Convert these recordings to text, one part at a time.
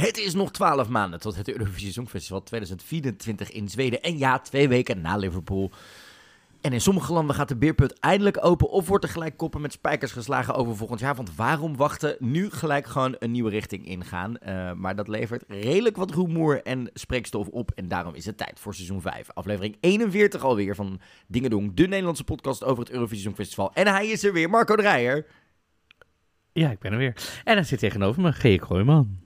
Het is nog 12 maanden tot het Eurovisie Songfestival 2024 in Zweden. En ja, twee weken na Liverpool. En in sommige landen gaat de beerput eindelijk open of wordt er gelijk koppen met spijkers geslagen over volgend jaar. Want waarom wachten? Nu gelijk gewoon een nieuwe richting ingaan. Uh, maar dat levert redelijk wat rumoer en spreekstof op. En daarom is het tijd voor seizoen 5. Aflevering 41 alweer van Dingen Doen. De Nederlandse podcast over het Eurovisie Songfestival. En hij is er weer, Marco Dreyer. Ja, ik ben er weer. En hij zit tegenover me, G. Kooijman.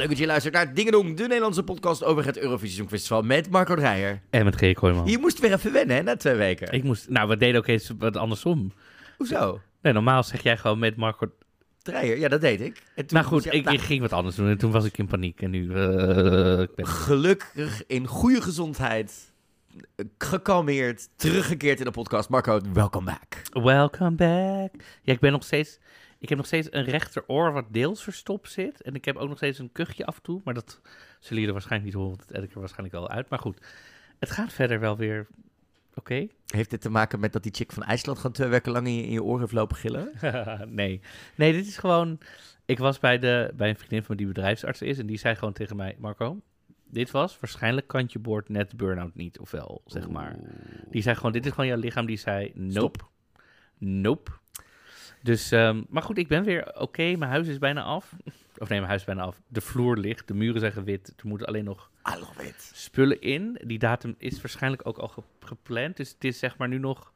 Leuk dat je luistert naar Dingedong, de Nederlandse podcast over het Eurovisie Songfestival met Marco Dreyer. En met G. Kooijman. Je moest weer even wennen, hè, na twee weken. Ik moest, nou, we deden ook eens wat andersom. Hoezo? Nee, normaal zeg jij gewoon met Marco... Dreyer, ja, dat deed ik. En toen nou goed, ik, nou- ik, ging wat anders doen en toen was ik in paniek. En nu... Uh, ik ben... Gelukkig, in goede gezondheid, gekalmeerd, teruggekeerd in de podcast. Marco, welcome back. Welcome back. Ja, ik ben nog steeds... Ik heb nog steeds een rechteroor wat deels verstopt zit. En ik heb ook nog steeds een kuchje af en toe. Maar dat zullen jullie waarschijnlijk niet horen, want het edit er waarschijnlijk al uit. Maar goed, het gaat verder wel weer oké. Heeft dit te maken met dat die chick van IJsland gewoon twee weken lang in je, in je oor heeft lopen gillen? nee. Nee, dit is gewoon... Ik was bij, de, bij een vriendin van me die bedrijfsarts is. En die zei gewoon tegen mij, Marco, dit was waarschijnlijk kantje boord net burn-out niet, ofwel, zeg maar. Die zei gewoon, dit is gewoon jouw lichaam. Die zei, nope. Stop. Nope. Dus, um, maar goed, ik ben weer oké. Mijn huis is bijna af. Of nee, mijn huis is bijna af. De vloer ligt, de muren zijn gewit. Er moeten alleen nog spullen in. Die datum is waarschijnlijk ook al gepland. Dus het is zeg maar nu nog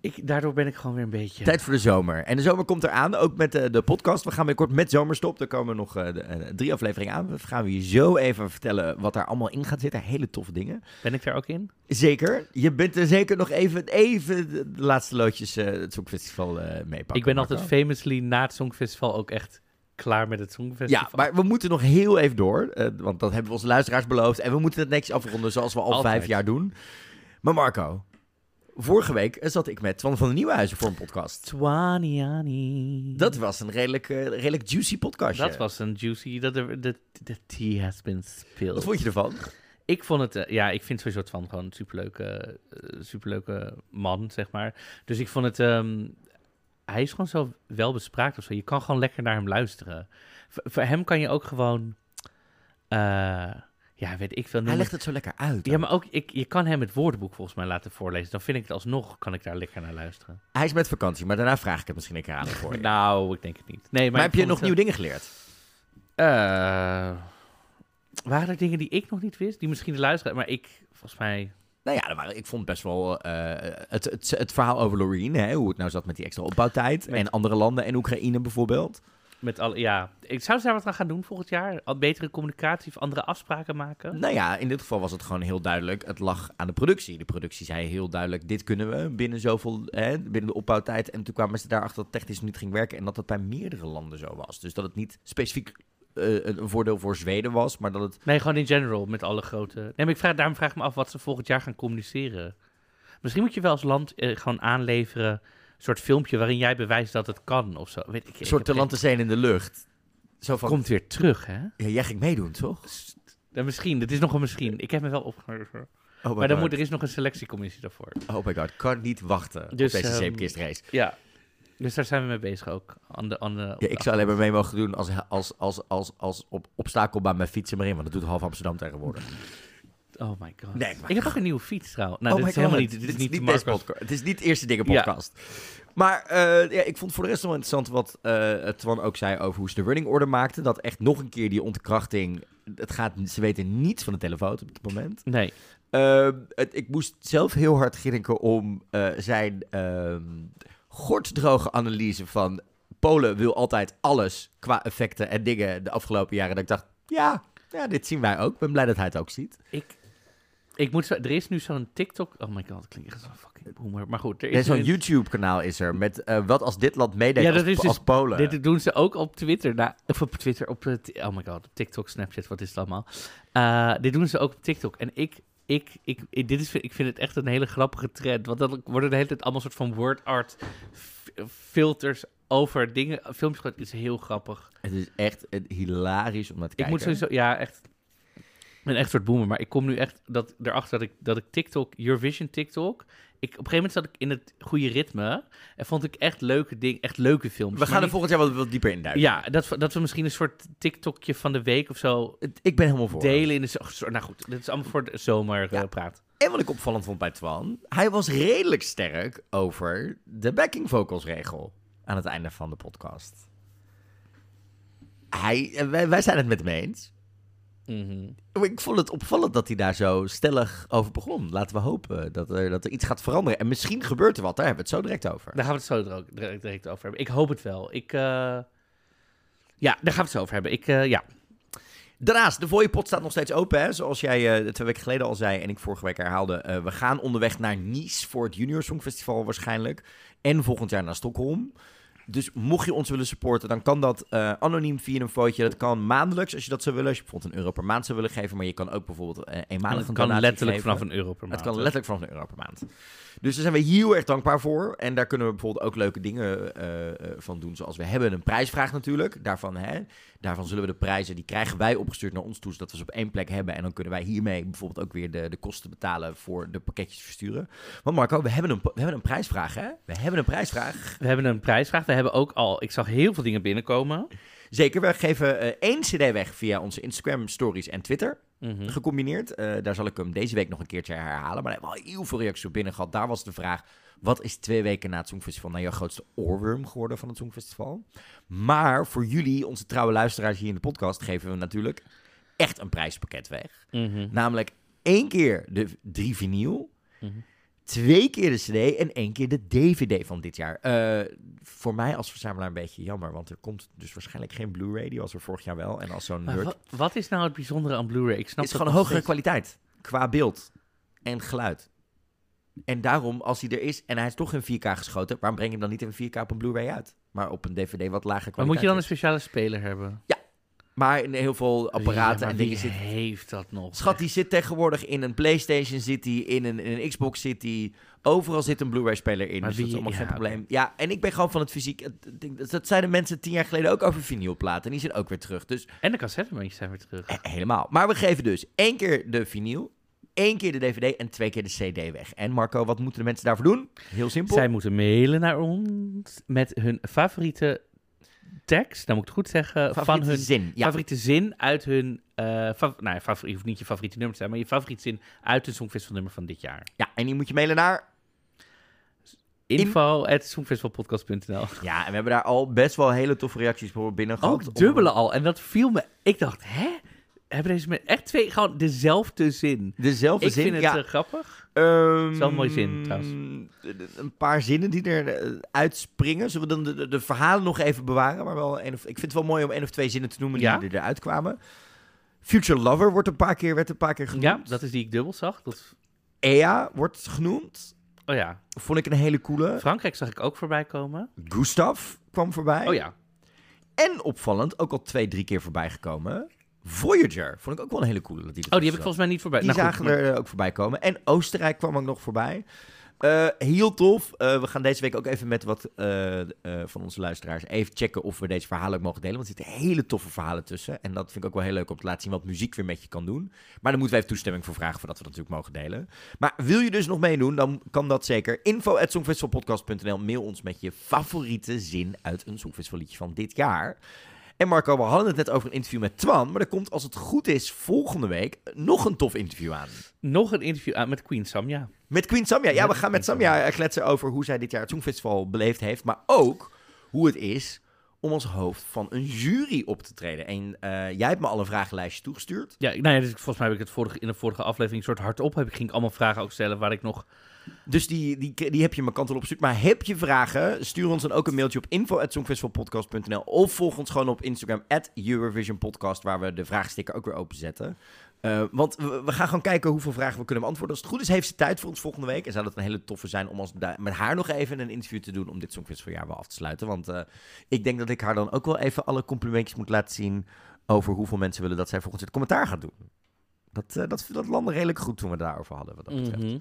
ik, daardoor ben ik gewoon weer een beetje... Tijd voor de zomer. En de zomer komt eraan, ook met de, de podcast. We gaan binnenkort met zomerstop. Er komen nog uh, de, uh, drie afleveringen aan. We gaan we je zo even vertellen wat daar allemaal in gaat zitten. Hele toffe dingen. Ben ik daar ook in? Zeker. Je bent er zeker nog even, even de laatste loodjes uh, het Songfestival meepakken. Ik ben altijd famously na het Songfestival ook echt klaar met het Songfestival. Ja, maar we moeten nog heel even door. want dat hebben we onze luisteraars beloofd. En we moeten het netjes afronden zoals we al altijd. vijf jaar doen. Maar Marco, Vorige week zat ik met Twan van de Nieuwenhuizen voor een podcast. Twaniani. Dat was een redelijk, uh, redelijk juicy podcast. Dat was een juicy... Dat de, de, de tea has been spilled. Wat vond je ervan? Ik vond het... Uh, ja, ik vind sowieso van gewoon een superleuke, uh, superleuke man, zeg maar. Dus ik vond het... Um, hij is gewoon zo wel bespraakt of zo. Je kan gewoon lekker naar hem luisteren. V voor hem kan je ook gewoon... Ja, weet ik veel. Hij legt het zo lekker uit. Ja, maar ook, ik, je kan hem het woordenboek volgens mij laten voorlezen. Dan vind ik het alsnog, kan ik daar lekker naar luisteren. Hij is met vakantie, maar daarna vraag ik het misschien een keer aan voor je. nou, ik denk het niet. Nee, maar, maar heb je nog nieuwe dingen geleerd? Uh, waren er dingen die ik nog niet wist? Die misschien de luisteraar, maar ik, volgens mij... Nou ja, ik vond best wel uh, het, het, het, verhaal over Loreen, hè, hoe het nou zat met die extra opbouwtijd. En andere landen en Oekraïne bijvoorbeeld. Met alle, ja, ik zou ze daar wat aan gaan doen volgend jaar. Al betere communicatie of andere afspraken maken. Nou ja, in dit geval was het gewoon heel duidelijk. Het lag aan de productie. De productie zei heel duidelijk: dit kunnen we binnen zoveel, hè, binnen de opbouwtijd. En toen kwamen ze daarachter dat technisch niet ging werken. En dat het bij meerdere landen zo was. Dus dat het niet specifiek uh, een voordeel voor Zweden was, maar dat het. Nee, gewoon in general met alle grote. Nee, maar ik vraag, daarom vraag ik me af wat ze volgend jaar gaan communiceren. Misschien moet je wel als land uh, gewoon aanleveren soort filmpje waarin jij bewijst dat het kan of zo. Weet ik, een soort talenten in de lucht. Zo van, Komt weer terug, hè? Ja, jij ging meedoen, toch? Ja, misschien, dit is nog een misschien. Ik heb me wel opgegeven. Oh maar dan moet, er is nog een selectiecommissie daarvoor. Oh my god, kan niet wachten dus, op deze um, zeepkistrace. Ja, dus daar zijn we mee bezig ook. Aan de, aan de, ja, ik zou alleen maar mee mogen doen als, als, als, als, als op obstakelbaan met fietsen maar in. Want dat doet half Amsterdam tegenwoordig. Oh my god. Nee, ik heb ook een nieuwe fiets trouwens. Nou, oh dit is helemaal niet, dit, is niet, deze podcast. Het is niet de eerste dingen podcast. Maar uh, ja, ik vond voor de rest wel interessant wat uh, Twan ook zei over hoe ze de running order maakte. Dat echt nog een keer die ontkrachting. Het gaat, ze weten niets van de telefoon op het moment. Nee. Uh, het, ik moest zelf heel hard grinniken om zijn gorddroge analyse van Polen wil altijd alles qua effecten en dingen de afgelopen jaren. Dat ik dacht, ja, ja, dit zien wij ook. Ik ben blij dat hij het ook ziet. Ik ik moet zo, er is nu zo'n TikTok. Oh my god, dat klinkt echt zo fucking boomer. Maar goed, er is zo'n YouTube-kanaal is er met uh, wat als dit land meedeed ja, dat als, is dus, Polen. Dit doen ze ook op Twitter. Nou, of op Twitter, op het, oh my god, TikTok, Snapchat, wat is het allemaal? Uh, dit doen ze ook op TikTok. En ik, ik, ik, ik, dit is, ik vind het echt een hele grappige trend. Want dan worden de hele tijd allemaal soort van word art filters over dingen, filmpjes is heel grappig. Het is echt hilarisch om naar te Ik kijken. moet sowieso, ja, echt. Ik ben echt soort boomer, maar ik kom nu echt dat, erachter dat ik, dat ik TikTok, Eurovision TikTok. Ik, op een gegeven moment zat ik in het goede ritme. En vond ik echt leuke dingen, echt leuke films. We gaan er niet- volgend jaar wat, wat dieper in duiken. Ja, dat, we- dat we misschien een soort TikTokje van de week of zo Ik ben helemaal voor. delen in de zo- Nou goed, dit is allemaal voor de zomer Ja. eh, praat. En wat ik opvallend vond bij Twan, hij was redelijk sterk over de backing vocals regel aan het einde van de podcast. Hij, en wij, wij zijn het met hem eens. Mhm. Ik vond het opvallend dat hij daar zo stellig over begon. Laten we hopen dat er, dat er iets gaat veranderen. En misschien gebeurt er wat, daar hebben we het zo direct over. Daar gaan we het zo direct, over hebben. Ik hoop het wel. Ik, eh, Ja, daar gaan we het zo over hebben. Ik, eh, ja. Daarnaast, de Voiepot staat nog steeds open, hè? zoals jij eh, twee weken geleden al zei en ik vorige week herhaalde. we gaan onderweg naar Nice voor het Junior Songfestival waarschijnlijk. En volgend jaar naar Stockholm. Dus mocht je ons willen supporten, dan kan dat eh, anoniem via een foutje. Dat kan maandelijks, als je dat zou willen. Als je bijvoorbeeld een euro per maand zou willen geven. Maar je kan ook bijvoorbeeld eh, eenmalig Het een kan donatie letterlijk geven. vanaf een euro per maand. Het kan letterlijk vanaf een euro per maand. Dus daar zijn we heel erg dankbaar voor. En daar kunnen we bijvoorbeeld ook leuke dingen eh, eh, van doen. Zoals we hebben een prijsvraag natuurlijk. Daarvan, hè, daarvan zullen we de prijzen, die krijgen wij opgestuurd naar ons toe. Zodat we ze op één plek hebben. En dan kunnen wij hiermee bijvoorbeeld ook weer de, de kosten betalen voor de pakketjes versturen. Want Marco, we hebben een, we hebben een prijsvraag hè? We hebben een prijsvraag. We hebben een prijsvraag. We hebben ook al... Ik zag heel veel dingen binnenkomen. Zeker, we geven eh, één cd weg via onze Instagram stories en Twitter. Mhm. gecombineerd. Eh, daar zal ik hem deze week nog een keertje herhalen. Maar daar hebben we al heel veel reacties op binnen gehad. Daar was de vraag, wat is twee weken na het Songfestival nou jouw grootste oorworm geworden van het Songfestival? Maar voor jullie, onze trouwe luisteraars hier in de podcast, geven we natuurlijk echt een prijspakket weg. Mhm. Namelijk één keer de drie vinyl, Mhm. Twee keer de cd en één keer de dvd van dit jaar. Eh, voor mij als verzamelaar een beetje jammer, want er komt dus waarschijnlijk geen Blu-ray. Die was er vorig jaar wel. En als zo'n nerd wat, is nou het bijzondere aan Blu-ray? Ik snap het is gewoon hogere steeds- kwaliteit qua beeld en geluid. En daarom, als hij er is en hij is toch in 4K geschoten, waarom breng je hem dan niet in 4K op een Blu-ray uit? Maar op een DVD wat lager kwaliteit. Maar moet je dan een speciale speler hebben? Maar in heel veel apparaten Ja, en wie dingen zit. heeft dat nog? Schat, die zit tegenwoordig in een PlayStation, zit die in een, in een Xbox, zit die. Overal zit een Blu-ray-speler in. Maar dus dat is wie- allemaal geen ja, probleem. Ja, en ik ben gewoon van het fysiek. Dat zeiden mensen tien jaar geleden ook over vinylplaten. En die zijn ook weer terug. Dus En de cassettebandjes zijn weer terug. Helemaal. Maar we geven dus één keer de vinyl, één keer de DVD en twee keer de CD weg. En Marco, wat moeten de mensen daarvoor doen? Heel simpel. Zij moeten mailen naar ons met hun favoriete tekst, dan moet ik het goed zeggen, van Favoriete hun zin. Ja. favoriete zin uit hun... eh fav- nou, ja, favoriet, hoeft niet je favoriete nummer te zijn, maar je favoriete zin uit hun Songfestival nummer van dit jaar. ja, en die moet je mailen naar. Info at songfestivalpodcast.nl Ja, en we hebben daar al best wel hele toffe reacties voor binnen gehad. Ook dubbele al. En dat viel me... Ik dacht, hè? Hebben deze met echt twee gewoon dezelfde zin? Dezelfde Ik zin. vind het ja. eh, grappig. Is wel een mooie zin, trouwens. Een paar zinnen die er eh, uitspringen. Zullen we dan de, de, de verhalen nog even bewaren? Maar wel een of, ik vind het wel mooi om één of twee zinnen te noemen die er eruit kwamen. Future Lover wordt een paar keer, werd een paar keer genoemd. Ja, dat is die ik dubbel zag. Dat... Ea wordt genoemd. Oh ja. Vond ik een hele coole. Frankrijk zag ik ook voorbij komen. Gustav kwam voorbij. Oh ja. En opvallend, ook al twee, drie keer voorbij gekomen. Voyager. Vond ik ook wel een hele coole. Dat die Oh, die heb ik volgens mij niet voorbij. Die Nou goed, zagen maar- er ook voorbij komen. En Oostenrijk kwam ook nog voorbij. Eh, heel tof. Eh, we gaan deze week ook even met wat eh, eh, van onze luisteraars even checken of we deze verhalen ook mogen delen. Want er zitten hele toffe verhalen tussen. En dat vind ik ook wel heel leuk om te laten zien wat muziek weer met je kan doen. Maar dan moeten we even toestemming voor vragen voordat we dat natuurlijk mogen delen. Maar wil je dus nog meedoen, dan kan dat zeker. Info.songfestivalpodcast.nl Mail ons met je favoriete zin uit een Songfestivalliedje van dit jaar. En Marco, we hadden het net over een interview met Twan. Maar er komt, als het goed is, volgende week nog een tof interview aan. Nog een interview aan met Queen Samja. Met Queen Samja. Ja, Met we gaan met Samja kletsen over hoe zij dit jaar het Songfestival beleefd heeft. Maar ook hoe het is om als hoofd van een jury op te treden. En eh, jij hebt me al een vragenlijstje toegestuurd. Ja, nou ja, dus volgens mij heb ik het vorige, in de vorige aflevering een soort hardop. Heb ik, ging ik allemaal vragen ook stellen waar ik nog... Dus die, die, die heb je mijn kant op opgestuurd. Maar heb je vragen, stuur ons dan ook een mailtje op info.songfestivalpodcast.nl of volg ons gewoon op Instagram, at Eurovision Podcast, waar we de vraagsticker ook weer openzetten. Eh, want we, gaan gewoon kijken hoeveel vragen we kunnen beantwoorden. Als het goed is, heeft ze tijd voor ons volgende week. En zou dat een hele toffe zijn om als, met haar nog even een interview te doen om dit Songfestivaljaar wel af te sluiten. Want eh, ik denk dat ik haar dan ook wel even alle complimentjes moet laten zien over hoeveel mensen willen dat zij volgens het commentaar gaat doen. Dat, eh, dat, dat redelijk goed toen we daarover hadden, wat dat betreft. Mhm.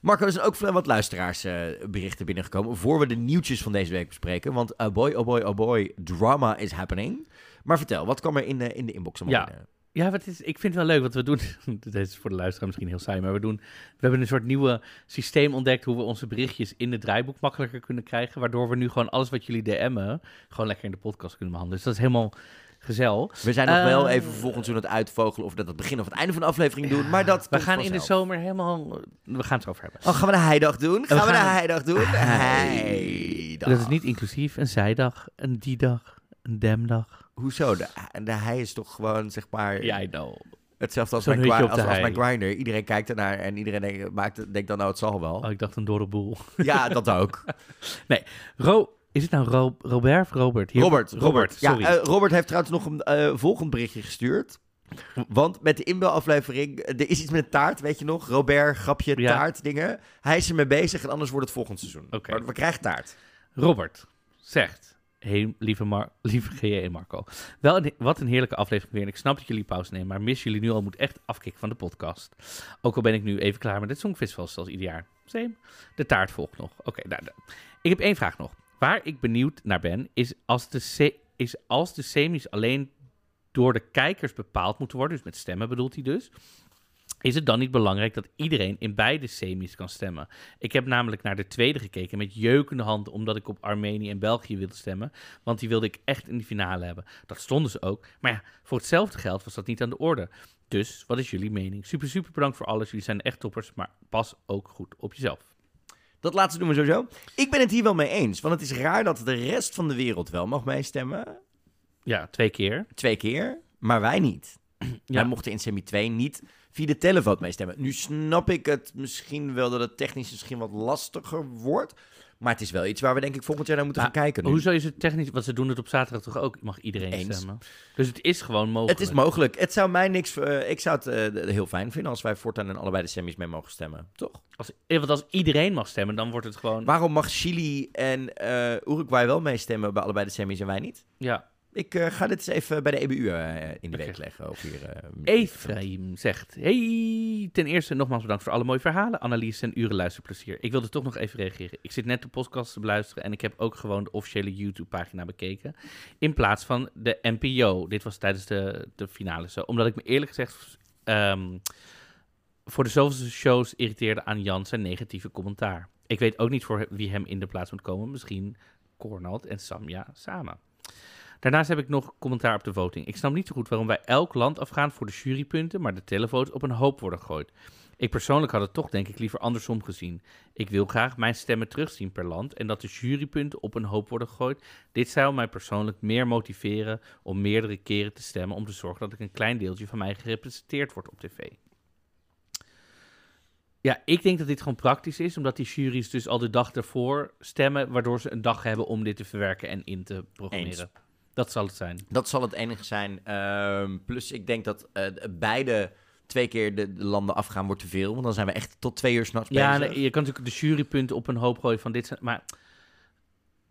Marco, er zijn ook wat luisteraarsberichten binnengekomen. Voor we de nieuwtjes van deze week bespreken. Want oh boy, oh boy, oh boy, drama is happening. Maar vertel, wat kwam er in de, in de inbox allemaal Ja. binnen? Ja, wat is, ik vind het wel leuk wat we doen. Dit is voor de luisteraar misschien heel saai, maar we, doen, we hebben een soort nieuwe systeem ontdekt hoe we onze berichtjes in het draaiboek makkelijker kunnen krijgen. Waardoor we nu gewoon alles wat jullie DM'en, gewoon lekker in de podcast kunnen behandelen. Dus dat is helemaal gezellig. We zijn nog wel Eh, even vervolgens aan het uitvogelen of we dat het begin of het einde van de aflevering doen. Maar dat We gaan in de zomer helemaal... We gaan het erover hebben. Oh, gaan we de heidag doen? Gaan we, We de heidag doen? Hei. Heidag. Dat is niet inclusief een zijdag, een die-dag, een demdag. Hoezo? De, de hei is toch gewoon, zeg maar, Ja, I know. hetzelfde als, Zo'n mijn, als, als mijn grinder. Iedereen kijkt ernaar en iedereen denkt, maakt, denkt dan, nou, het zal wel. Oh, ik dacht een dorre boel. Ja, dat ook. Ro is het nou Ro Robert of Robert? Hier- Robert, Robert. sorry. Ja, eh, Robert heeft trouwens nog een eh, volgend berichtje gestuurd. Want met de inbelaflevering, eh, er is iets met een taart, weet je nog? Robert, grapje, Ja. taart, dingen. Hij is ermee bezig en anders wordt het volgend seizoen. Oké. Maar we krijgen taart. Robert zegt... Hey, lieve, Mar lieve GJ en Marco. Wel, een, wat een heerlijke aflevering weer. En ik snap dat jullie pauze nemen, maar mis jullie nu al moet echt afkicken van de podcast. Ook al ben ik nu even klaar met het Songfestival, zoals ieder jaar. Same. De taart volgt nog. Oké, nou. ik heb één vraag nog. Waar ik benieuwd naar ben, is als de, is als de semis alleen door de kijkers bepaald moeten worden, dus met stemmen bedoelt hij dus, is het dan niet belangrijk dat iedereen in beide semis kan stemmen? Ik heb namelijk naar de tweede gekeken met jeukende hand, omdat ik op Armenië en België wilde stemmen, want die wilde ik echt in de finale hebben. Dat stonden ze ook, maar ja, voor hetzelfde geld was dat niet aan de orde. Dus, wat is jullie mening? Super, super bedankt voor alles. Jullie zijn echt toppers, maar pas ook goed op jezelf. Dat laatste doen we sowieso. Ik ben het hier wel mee eens. Want het is raar dat de rest van de wereld wel mag meestemmen. Ja, twee keer. Twee keer. Maar wij niet. Ja. Wij mochten in semi 2 niet via de televote meestemmen. Nu snap ik het misschien wel dat het technisch misschien wat lastiger wordt. Maar het is wel iets waar we denk ik volgend jaar naar moeten Maar gaan kijken. Hoezo is het technisch? Want ze doen het op zaterdag toch ook? Mag iedereen Eens. stemmen? Dus het is gewoon mogelijk. Het is mogelijk. Het zou mij niks. eh, ik zou het eh, heel fijn vinden als wij voortaan in allebei de semis mee mogen stemmen. Toch? Als, eh, want als iedereen mag stemmen, dan wordt het gewoon... Waarom mag Chili en eh Uruguay wel meestemmen bij allebei de semis en wij niet? Ja. Ik eh, ga dit eens even bij de EBU eh, in de week leggen. Of hier, eh, Efraim zegt: Hey, ten eerste nogmaals bedankt voor alle mooie verhalen, analyse en uren luisterplezier. Ik wilde toch nog even reageren. Ik zit net de podcast te beluisteren en ik heb ook gewoon de officiële YouTube-pagina bekeken. In plaats van de NPO. Dit was tijdens de, de finale zo. Omdat ik me eerlijk gezegd ehm, voor de zoveelste shows irriteerde aan Jan zijn negatieve commentaar. Ik weet ook niet voor wie hem in de plaats moet komen. Misschien Cornald en Samja samen. Daarnaast heb ik nog commentaar op de voting. Ik snap niet zo goed waarom wij elk land afgaan voor de jurypunten, maar de televotes op een hoop worden gegooid. Ik persoonlijk had het toch denk ik liever andersom gezien. Ik wil graag mijn stemmen terugzien per land en dat de jurypunten op een hoop worden gegooid. Dit zou mij persoonlijk meer motiveren om meerdere keren te stemmen om te zorgen dat ik een klein deeltje van mij gerepresenteerd wordt op tv. Ja, ik denk dat dit gewoon praktisch is, omdat die juries dus al de dag ervoor stemmen, waardoor ze een dag hebben om dit te verwerken en in te programmeren. Dat zal het zijn. Dat zal het enige zijn. Ehm, plus, ik denk dat eh, beide twee keer de, de landen afgaan wordt te veel. Want dan zijn we echt tot twee uur s'nachts Ja, bezig. nee, je kan natuurlijk de jurypunten op een hoop gooien van dit zijn, maar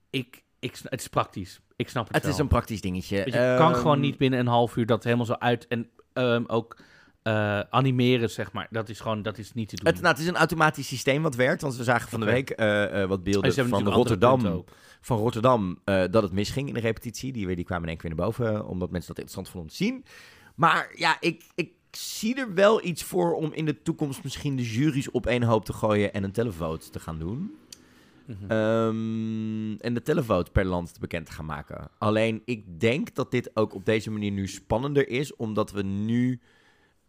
ik, ik, het is praktisch. Ik snap het, het wel. is een praktisch dingetje. Je kan Ehm, gewoon niet binnen een half uur dat helemaal zo uit en ehm, ook eh, animeren, zeg maar. Dat is gewoon, dat is niet te doen. Het, nou, het is een automatisch systeem wat werkt. Want we zagen van de week eh, eh, wat En beelden hebben van Rotterdam. Van Rotterdam dat het misging in de repetitie. Die, die kwamen in één keer naar boven. Omdat mensen dat interessant vonden te zien. Maar ja, ik, ik zie er wel iets voor om in de toekomst misschien de juries op één hoop te gooien. En een televote te gaan doen. Mhm. Ehm, en de televote per land bekend te gaan maken. Alleen ik denk dat dit ook op deze manier nu spannender is, omdat we nu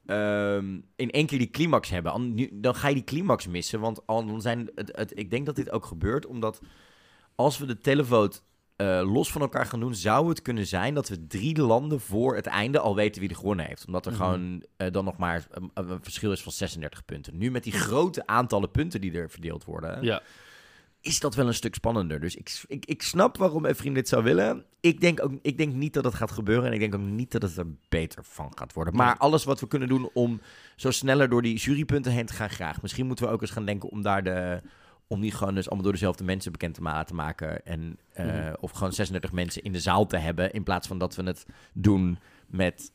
ehm, in één keer die climax hebben. An- nu- dan ga je die climax missen, want al dan zijn het, het, ik denk dat dit ook gebeurt, omdat als we de televote eh, los van elkaar gaan doen, zou het kunnen zijn dat we drie landen voor het einde al weten wie er gewonnen heeft. Omdat er Mhm. gewoon eh, dan nog maar een, een verschil is van 36 punten. Nu met die grote aantallen punten die er verdeeld worden Ja. Is dat wel een stuk spannender. Dus ik, ik, ik snap waarom vriend dit zou willen. Ik denk, ook, ik denk niet dat het gaat gebeuren. En ik denk ook niet dat het er beter van gaat worden. Maar alles wat we kunnen doen om zo sneller door die jurypunten heen te gaan, graag. Misschien moeten we ook eens gaan denken om daar de... Om die gewoon dus allemaal door dezelfde mensen bekend te maken. En, eh, Mhm. Of gewoon 36 mensen in de zaal te hebben. In plaats van dat we het doen met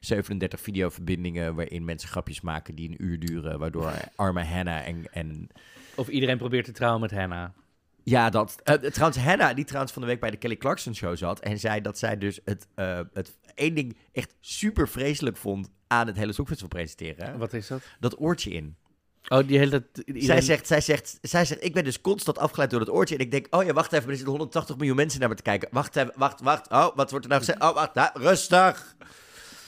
37 videoverbindingen waarin mensen grapjes maken die een uur duren, waardoor arme Hannah en, en Of iedereen probeert te trouwen met Hannah. ja, dat. eh, trouwens, Hannah, die trouwens van de week bij de Kelly Clarkson show zat. En zei dat zij dus het, eh, het één ding echt super vreselijk vond aan het hele Songfestival presenteren. Wat is dat? Dat oortje in. Oh, die hele... Zij, zegt, zij, zegt, zij zegt, ik ben dus constant afgeleid door dat oortje. En ik denk, oh ja, wacht even, er zitten 180 miljoen mensen naar me te kijken. Wacht even, wacht, wacht. Oh, wat wordt er nou gezegd? Oh, wacht, nou, rustig.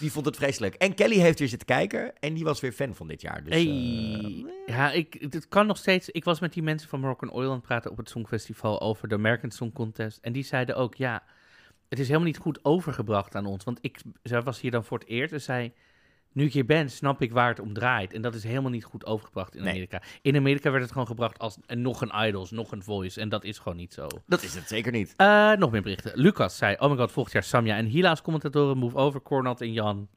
Die vond het vreselijk. En Kelly heeft weer zitten kijken en die was weer fan van dit jaar. Dus, Hey. eh, ja, ik, het kan nog steeds. Ik was met die mensen van Moroccan Oil aan het praten op het Songfestival over de American Song Contest. En die zeiden ook, ja, het is helemaal niet goed overgebracht aan ons. Want ik, zij was hier dan voor het eerst en zei, nu ik hier ben, snap ik waar het om draait. En dat is helemaal niet goed overgebracht in Nee. Amerika. In Amerika werd het gewoon gebracht als en nog een Idols, nog een Voice. En dat is gewoon niet zo. dat is het zeker niet. Eh, nog meer berichten. Lucas zei, oh my god, volgend jaar Samja en Hila als commentatoren. Move over, Cornat en Jan.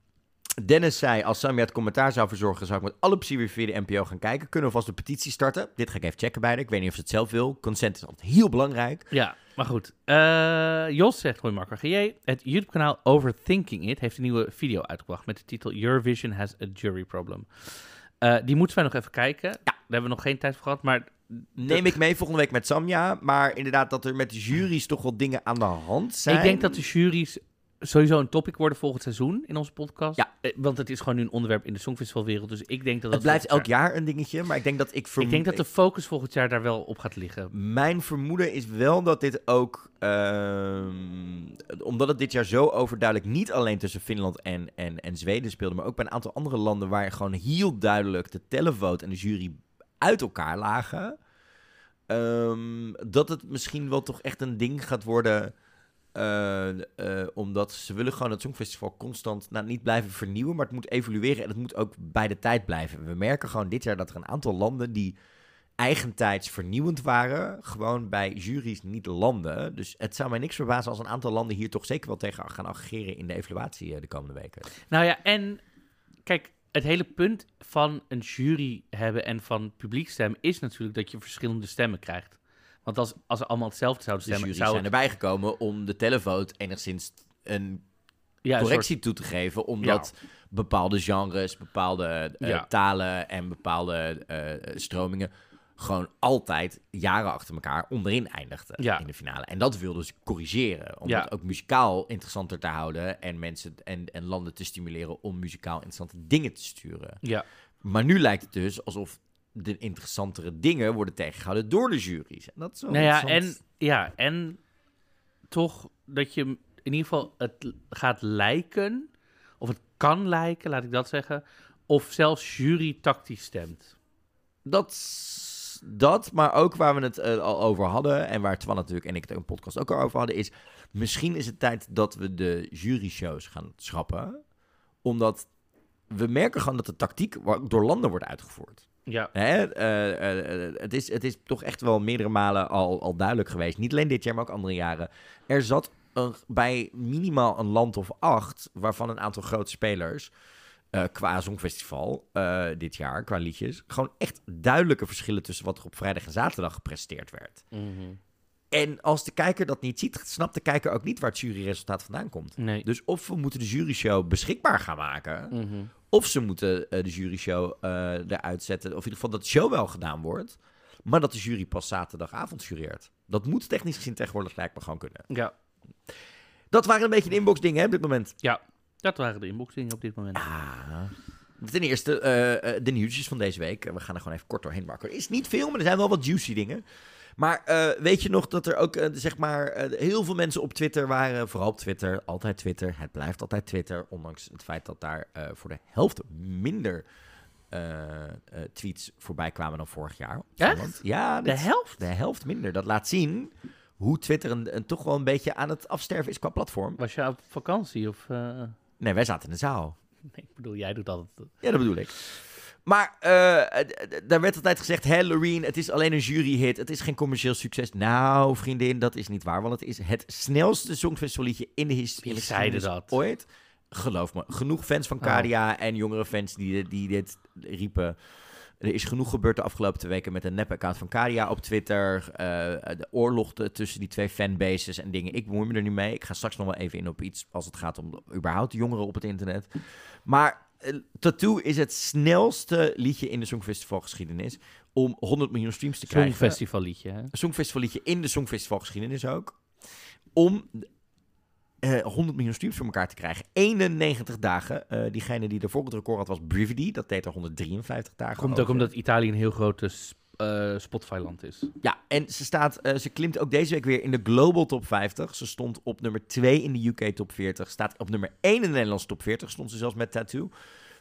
Dennis zei, als Samia het commentaar zou verzorgen, zou ik met alle plezier weer via de NPO gaan kijken. Kunnen we vast een petitie starten? Dit ga ik even checken bij. Ik weet niet of ze het zelf wil. Consent is altijd heel belangrijk. Ja, maar goed. Eh, Jos zegt, hoi Marco GJ. Het YouTube-kanaal Overthinking It heeft een nieuwe video uitgebracht met de titel Eurovision has a jury problem. Eh, die moeten wij nog even kijken. Daar hebben we nog geen tijd voor gehad, maar... Neem ik mee volgende week met Samia. Maar inderdaad, dat er met de juries toch wel dingen aan de hand zijn. Ik denk dat de juries sowieso een topic worden volgend seizoen in onze podcast. Ja. Eh, want het is gewoon nu een onderwerp in de Songfestivalwereld. Dus ik denk dat Het dat blijft elk jaar een dingetje, maar ik denk dat ik... Ik denk dat de focus volgend jaar daar wel op gaat liggen. Mijn vermoeden is wel dat dit ook... ehm, omdat het dit jaar zo overduidelijk niet alleen tussen Finland en, en, en Zweden speelde... maar ook bij een aantal andere landen waar gewoon heel duidelijk de televote en de jury uit elkaar lagen... ehm, dat het misschien wel toch echt een ding gaat worden... eh, eh, omdat ze willen gewoon het Songfestival constant nou, niet blijven vernieuwen, maar het moet evolueren en het moet ook bij de tijd blijven. We merken gewoon dit jaar dat er een aantal landen die eigentijds vernieuwend waren, gewoon bij juries niet landen. Dus het zou mij niks verbazen als een aantal landen hier toch zeker wel tegen gaan ageren in de evaluatie eh, de komende weken. Nou ja, en kijk, het hele punt van een jury hebben en van publiekstem is natuurlijk dat je verschillende stemmen krijgt. Want als, als ze allemaal hetzelfde zouden De stemmen, zou zijn het, erbij gekomen om de televote enigszins een ja, een correctie toe te geven, omdat bepaalde genres, bepaalde eh, Ja. talen en bepaalde eh, stromingen gewoon altijd jaren achter elkaar onderin eindigden in de finale. En dat wilden ze corrigeren, om het ook muzikaal interessanter te houden en mensen en, en landen te stimuleren om muzikaal interessante dingen te sturen. ja, Maar nu lijkt het dus alsof de interessantere dingen worden tegengehouden door de juries. En dat is wel nou ja, en, ja, en toch dat je in ieder geval het gaat lijken, of het kan lijken, laat ik dat zeggen, of zelfs jury tactisch stemt. Dat, dat, maar ook waar we het eh, al over hadden... en waar Twan natuurlijk en ik het in een podcast ook al over hadden... is misschien is het tijd dat we de jury-shows gaan schrappen. Omdat we merken gewoon dat de tactiek door landen wordt uitgevoerd. Ja, Hè? Eh, eh, eh, het, is, het is toch echt wel meerdere malen al, al duidelijk geweest. Niet alleen dit jaar, maar ook andere jaren. Er zat een, bij minimaal een land of acht... waarvan een aantal grote spelers... qua Songfestival dit jaar, qua liedjes... gewoon echt duidelijke verschillen tussen wat er op vrijdag en zaterdag gepresteerd werd. Mhm. En als de kijker dat niet ziet, snapt de kijker ook niet waar het juryresultaat vandaan komt. nee. Dus of we moeten de juryshow beschikbaar gaan maken... Mhm. Of ze moeten eh, de juryshow eh eruit zetten. Of in ieder geval dat de show wel gedaan wordt. Maar dat de jury pas zaterdagavond jureert. Dat moet technisch gezien tegenwoordig lijkt me gewoon kunnen. Ja, Dat waren een beetje de inbox dingen hè, op dit moment. ja, dat waren de inboxingen op dit moment. Ah. Ten eerste eh, de nieuwtjes van deze week. We gaan er gewoon even kort doorheen maken. Er is niet veel, maar er zijn wel wat juicy dingen. Maar eh, weet je nog dat er ook, eh, zeg maar, eh, heel veel mensen op Twitter waren. Vooral op Twitter, altijd Twitter. Het blijft altijd Twitter. Ondanks het feit dat daar voor de helft minder tweets voorbij kwamen dan vorig jaar. Echt? Want, ja, De helft? de helft minder. Dat laat zien hoe Twitter een, een toch wel een beetje aan het afsterven is qua platform. Was je op vakantie of... Nee, wij zaten in de zaal. Nee, ik bedoel, jij doet altijd... Ja, dat bedoel ik. Maar d- daar werd altijd gezegd, hé Loreen, het is alleen een juryhit. Het is geen commercieel succes. Nou, vriendin, dat is niet waar. Want het is het snelste songfestivalliedje in de his- Wie in de zeiden geschiedenis dat? ooit. Geloof me, genoeg fans van Oh. Kadia en jongere fans die, die dit riepen. Er is genoeg gebeurd de afgelopen twee weken met een nep-account van Kadia op Twitter. eh, de oorlog tussen die twee fanbases en dingen. Ik bemoei me er niet mee. Ik ga straks nog wel even in op iets als het gaat om de- überhaupt jongeren op het internet. Maar Tattoo is het snelste liedje in de Songfestivalgeschiedenis om 100 miljoen streams te krijgen. Songfestivalliedje, hè? Een Songfestivalliedje in de Songfestivalgeschiedenis ook. Om eh 100 miljoen streams voor elkaar te krijgen. 91 dagen. Eh, diegene die ervoor het record had was Brividi. Dat deed er 153 dagen Komt ook omdat Italië een heel grote eh, Spotify-land is. Ja, en ze, staat, eh, ze klimt ook deze week weer in de Global Top 50. Ze stond op nummer 2 in de UK Top 40. Staat op nummer 1 in de Nederlandse Top 40. Stond ze zelfs met Tattoo.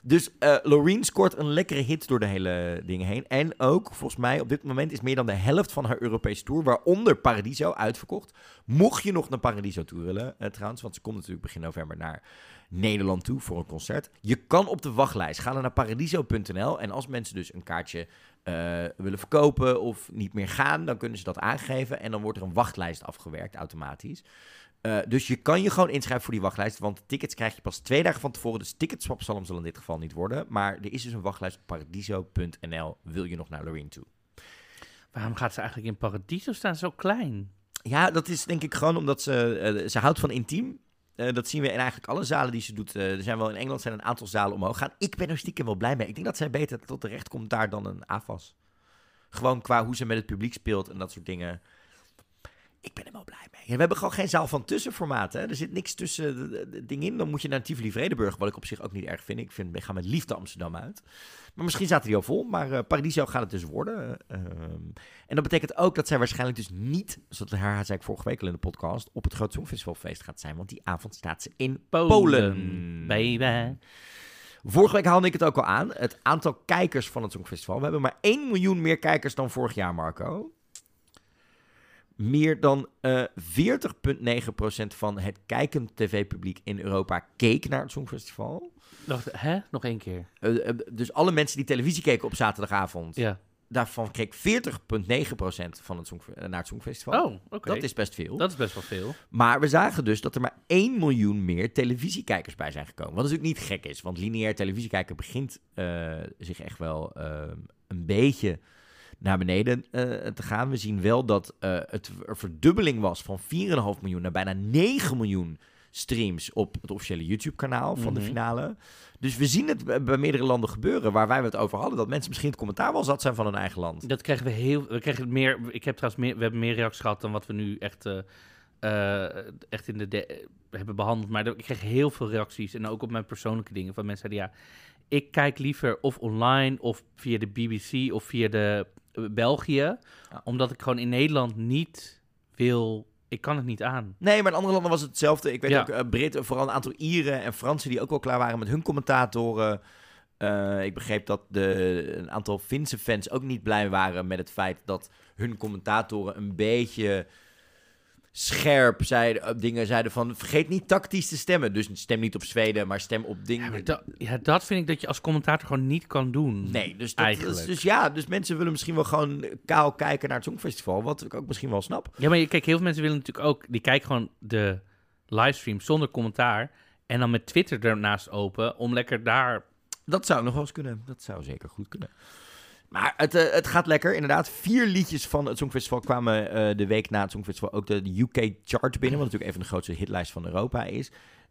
Dus eh Loreen scoort een lekkere hit door de hele dingen heen. En ook, volgens mij, op dit moment is meer dan de helft van haar Europese tour, waaronder Paradiso, uitverkocht. Mocht je nog naar Paradiso toe willen, trouwens, want ze komt natuurlijk begin november naar Nederland toe voor een concert. Je kan op de wachtlijst. Ga dan naar paradiso.nl. En als mensen dus een kaartje eh, willen verkopen of niet meer gaan, dan kunnen ze dat aangeven. En dan wordt er een wachtlijst afgewerkt automatisch. Eh, dus je kan je gewoon inschrijven voor die wachtlijst. Want tickets krijg je pas twee dagen van tevoren. Dus ticketswap zal hem zal in dit geval niet worden. Maar er is dus een wachtlijst op paradiso.nl. Wil je nog naar Loreen toe? Waarom gaat ze eigenlijk in Paradiso staan zo klein? Ja, dat is denk ik gewoon omdat ze, eh, ze houdt van intiem. Eh, dat zien we in eigenlijk alle zalen die ze doet. Eh, er zijn wel in Engeland zijn een aantal zalen omhoog gaan. Ik ben er stiekem wel blij mee. Ik denk dat zij beter tot terecht komt daar dan een AFAS. Gewoon qua hoe ze met het publiek speelt en dat soort dingen. Ik ben er wel blij mee. En we hebben gewoon geen zaal van tussenformaat. Hè? Er zit niks tussen de dingen in. Dan moet je naar Tivoli Vredenburg, wat ik op zich ook niet erg vind. Ik, vind, ik ga met liefde Amsterdam uit. Maar misschien zaten die al vol. Maar eh, Paradiso gaat het dus worden. Ehm, en dat betekent ook dat zij waarschijnlijk dus niet, zoals haar zei ik vorige week al in de podcast, op het Groot Songfestivalfeest gaat zijn. Want die avond staat ze in Polen. Baby. Vorige week haalde ik het ook al aan. Het aantal kijkers van het Songfestival. We hebben maar 1 miljoen meer kijkers dan vorig jaar, Marco. Meer dan eh 40,9% van het kijkend tv-publiek in Europa keek naar het Songfestival. Wacht, hè? Nog één keer. Eh, eh, dus alle mensen die televisie keken op zaterdagavond, Ja. daarvan keek 40,9% van het eh, naar het Songfestival. Oh, oké. Dat is best veel. Dat is best wel veel. Maar we zagen dus dat er maar 1 miljoen meer televisiekijkers bij zijn gekomen. Wat natuurlijk niet gek is, want lineair televisiekijken begint zich echt wel een beetje naar beneden eh, te gaan. We zien wel dat eh, het een verdubbeling was van 4,5 miljoen naar bijna 9 miljoen streams op het officiële YouTube-kanaal van de Mhm. finale. Dus we zien het bij meerdere landen gebeuren waar wij het over hadden. Dat mensen misschien het commentaar wel zat zijn van hun eigen land. Dat krijgen we heel... We krijgen meer... Ik heb trouwens meer... We hebben meer reacties gehad dan wat we nu echt... eh, echt in de... de- hebben behandeld. Maar ik kreeg heel veel reacties. En ook op mijn persoonlijke dingen. Van mensen zeiden ja... Ik kijk liever of online of via de BBC of via de België. Omdat ik gewoon in Nederland niet wil... Ik kan het niet aan. Nee, maar in andere landen was het hetzelfde. Ik weet Ja. ook, eh, Britten, vooral een aantal Ieren en Fransen die ook wel klaar waren met hun commentatoren. Eh, ik begreep dat de, een aantal Finse fans ook niet blij waren met het feit dat hun commentatoren een beetje scherp zeiden, eh, dingen zeiden van vergeet niet tactisch te stemmen. Dus stem niet op Zweden, maar stem op dingen. Ja, maar dat, ja, dat vind ik dat je als commentator gewoon niet kan doen. Nee, dus, dat, Eigenlijk. dus ja, dus mensen willen misschien wel gewoon kaal kijken naar het Songfestival, wat ik ook misschien wel snap. Ja, maar je- kijk, heel veel mensen willen natuurlijk ook... Die kijken gewoon de livestream zonder commentaar. En dan met Twitter ernaast open om lekker daar... Dat zou nog wel eens kunnen. Dat zou zeker goed kunnen. Maar het, eh, het gaat lekker. Inderdaad, vier liedjes van het Songfestival kwamen eh, de week na het Songfestival ook de UK chart binnen. Wat natuurlijk een van de grootste hitlijst van Europa is.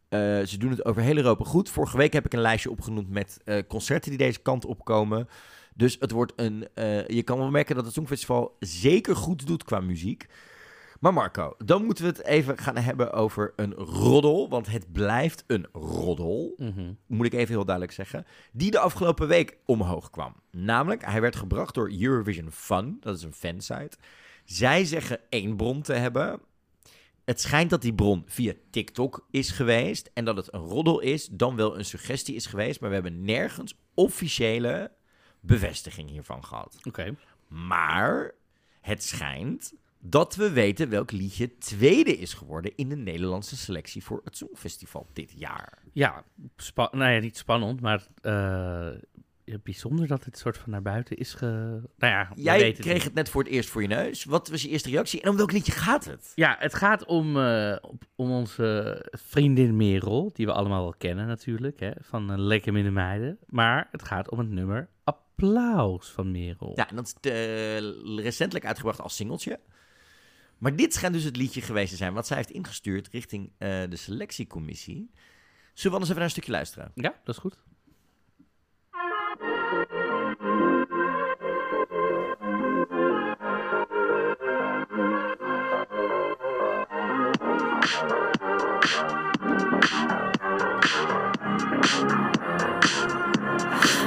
Eh, ze doen het over heel Europa goed. Vorige week heb ik een lijstje opgenoemd met concerten die deze kant opkomen. Dus het wordt een. je kan wel merken dat het Songfestival zeker goed doet qua muziek. Maar Marco, dan moeten we het even gaan hebben over een roddel. Want het blijft een roddel Mhm. moet ik even heel duidelijk zeggen, die de afgelopen week omhoog kwam. Namelijk, hij werd gebracht door Eurovision Fun, dat is een fansite. Zij zeggen één bron te hebben. Het schijnt dat die bron via TikTok is geweest en dat het een roddel is, dan wel een suggestie is geweest, maar we hebben nergens officiële bevestiging hiervan gehad. Oké. Maar het schijnt dat we weten welk liedje tweede is geworden in de Nederlandse selectie voor het Songfestival dit jaar. Ja, spa- nou ja, niet spannend, maar eh, bijzonder dat het soort van naar buiten is ge... Nou ja, Jij kreeg het net voor het eerst voor je neus. Wat was je eerste reactie en om welk liedje gaat het? Ja, het gaat om, eh, om onze vriendin Merel, die we allemaal wel kennen natuurlijk, hè, van uh, Lekker Minder Meiden. Maar het gaat om het nummer Applaus van Merel. Ja, en dat is eh, recentelijk uitgebracht als singeltje. Maar dit schijnt dus het liedje geweest te zijn wat zij heeft ingestuurd richting eh, de selectiecommissie. Zullen we anders even naar een stukje luisteren? Ja, dat is goed.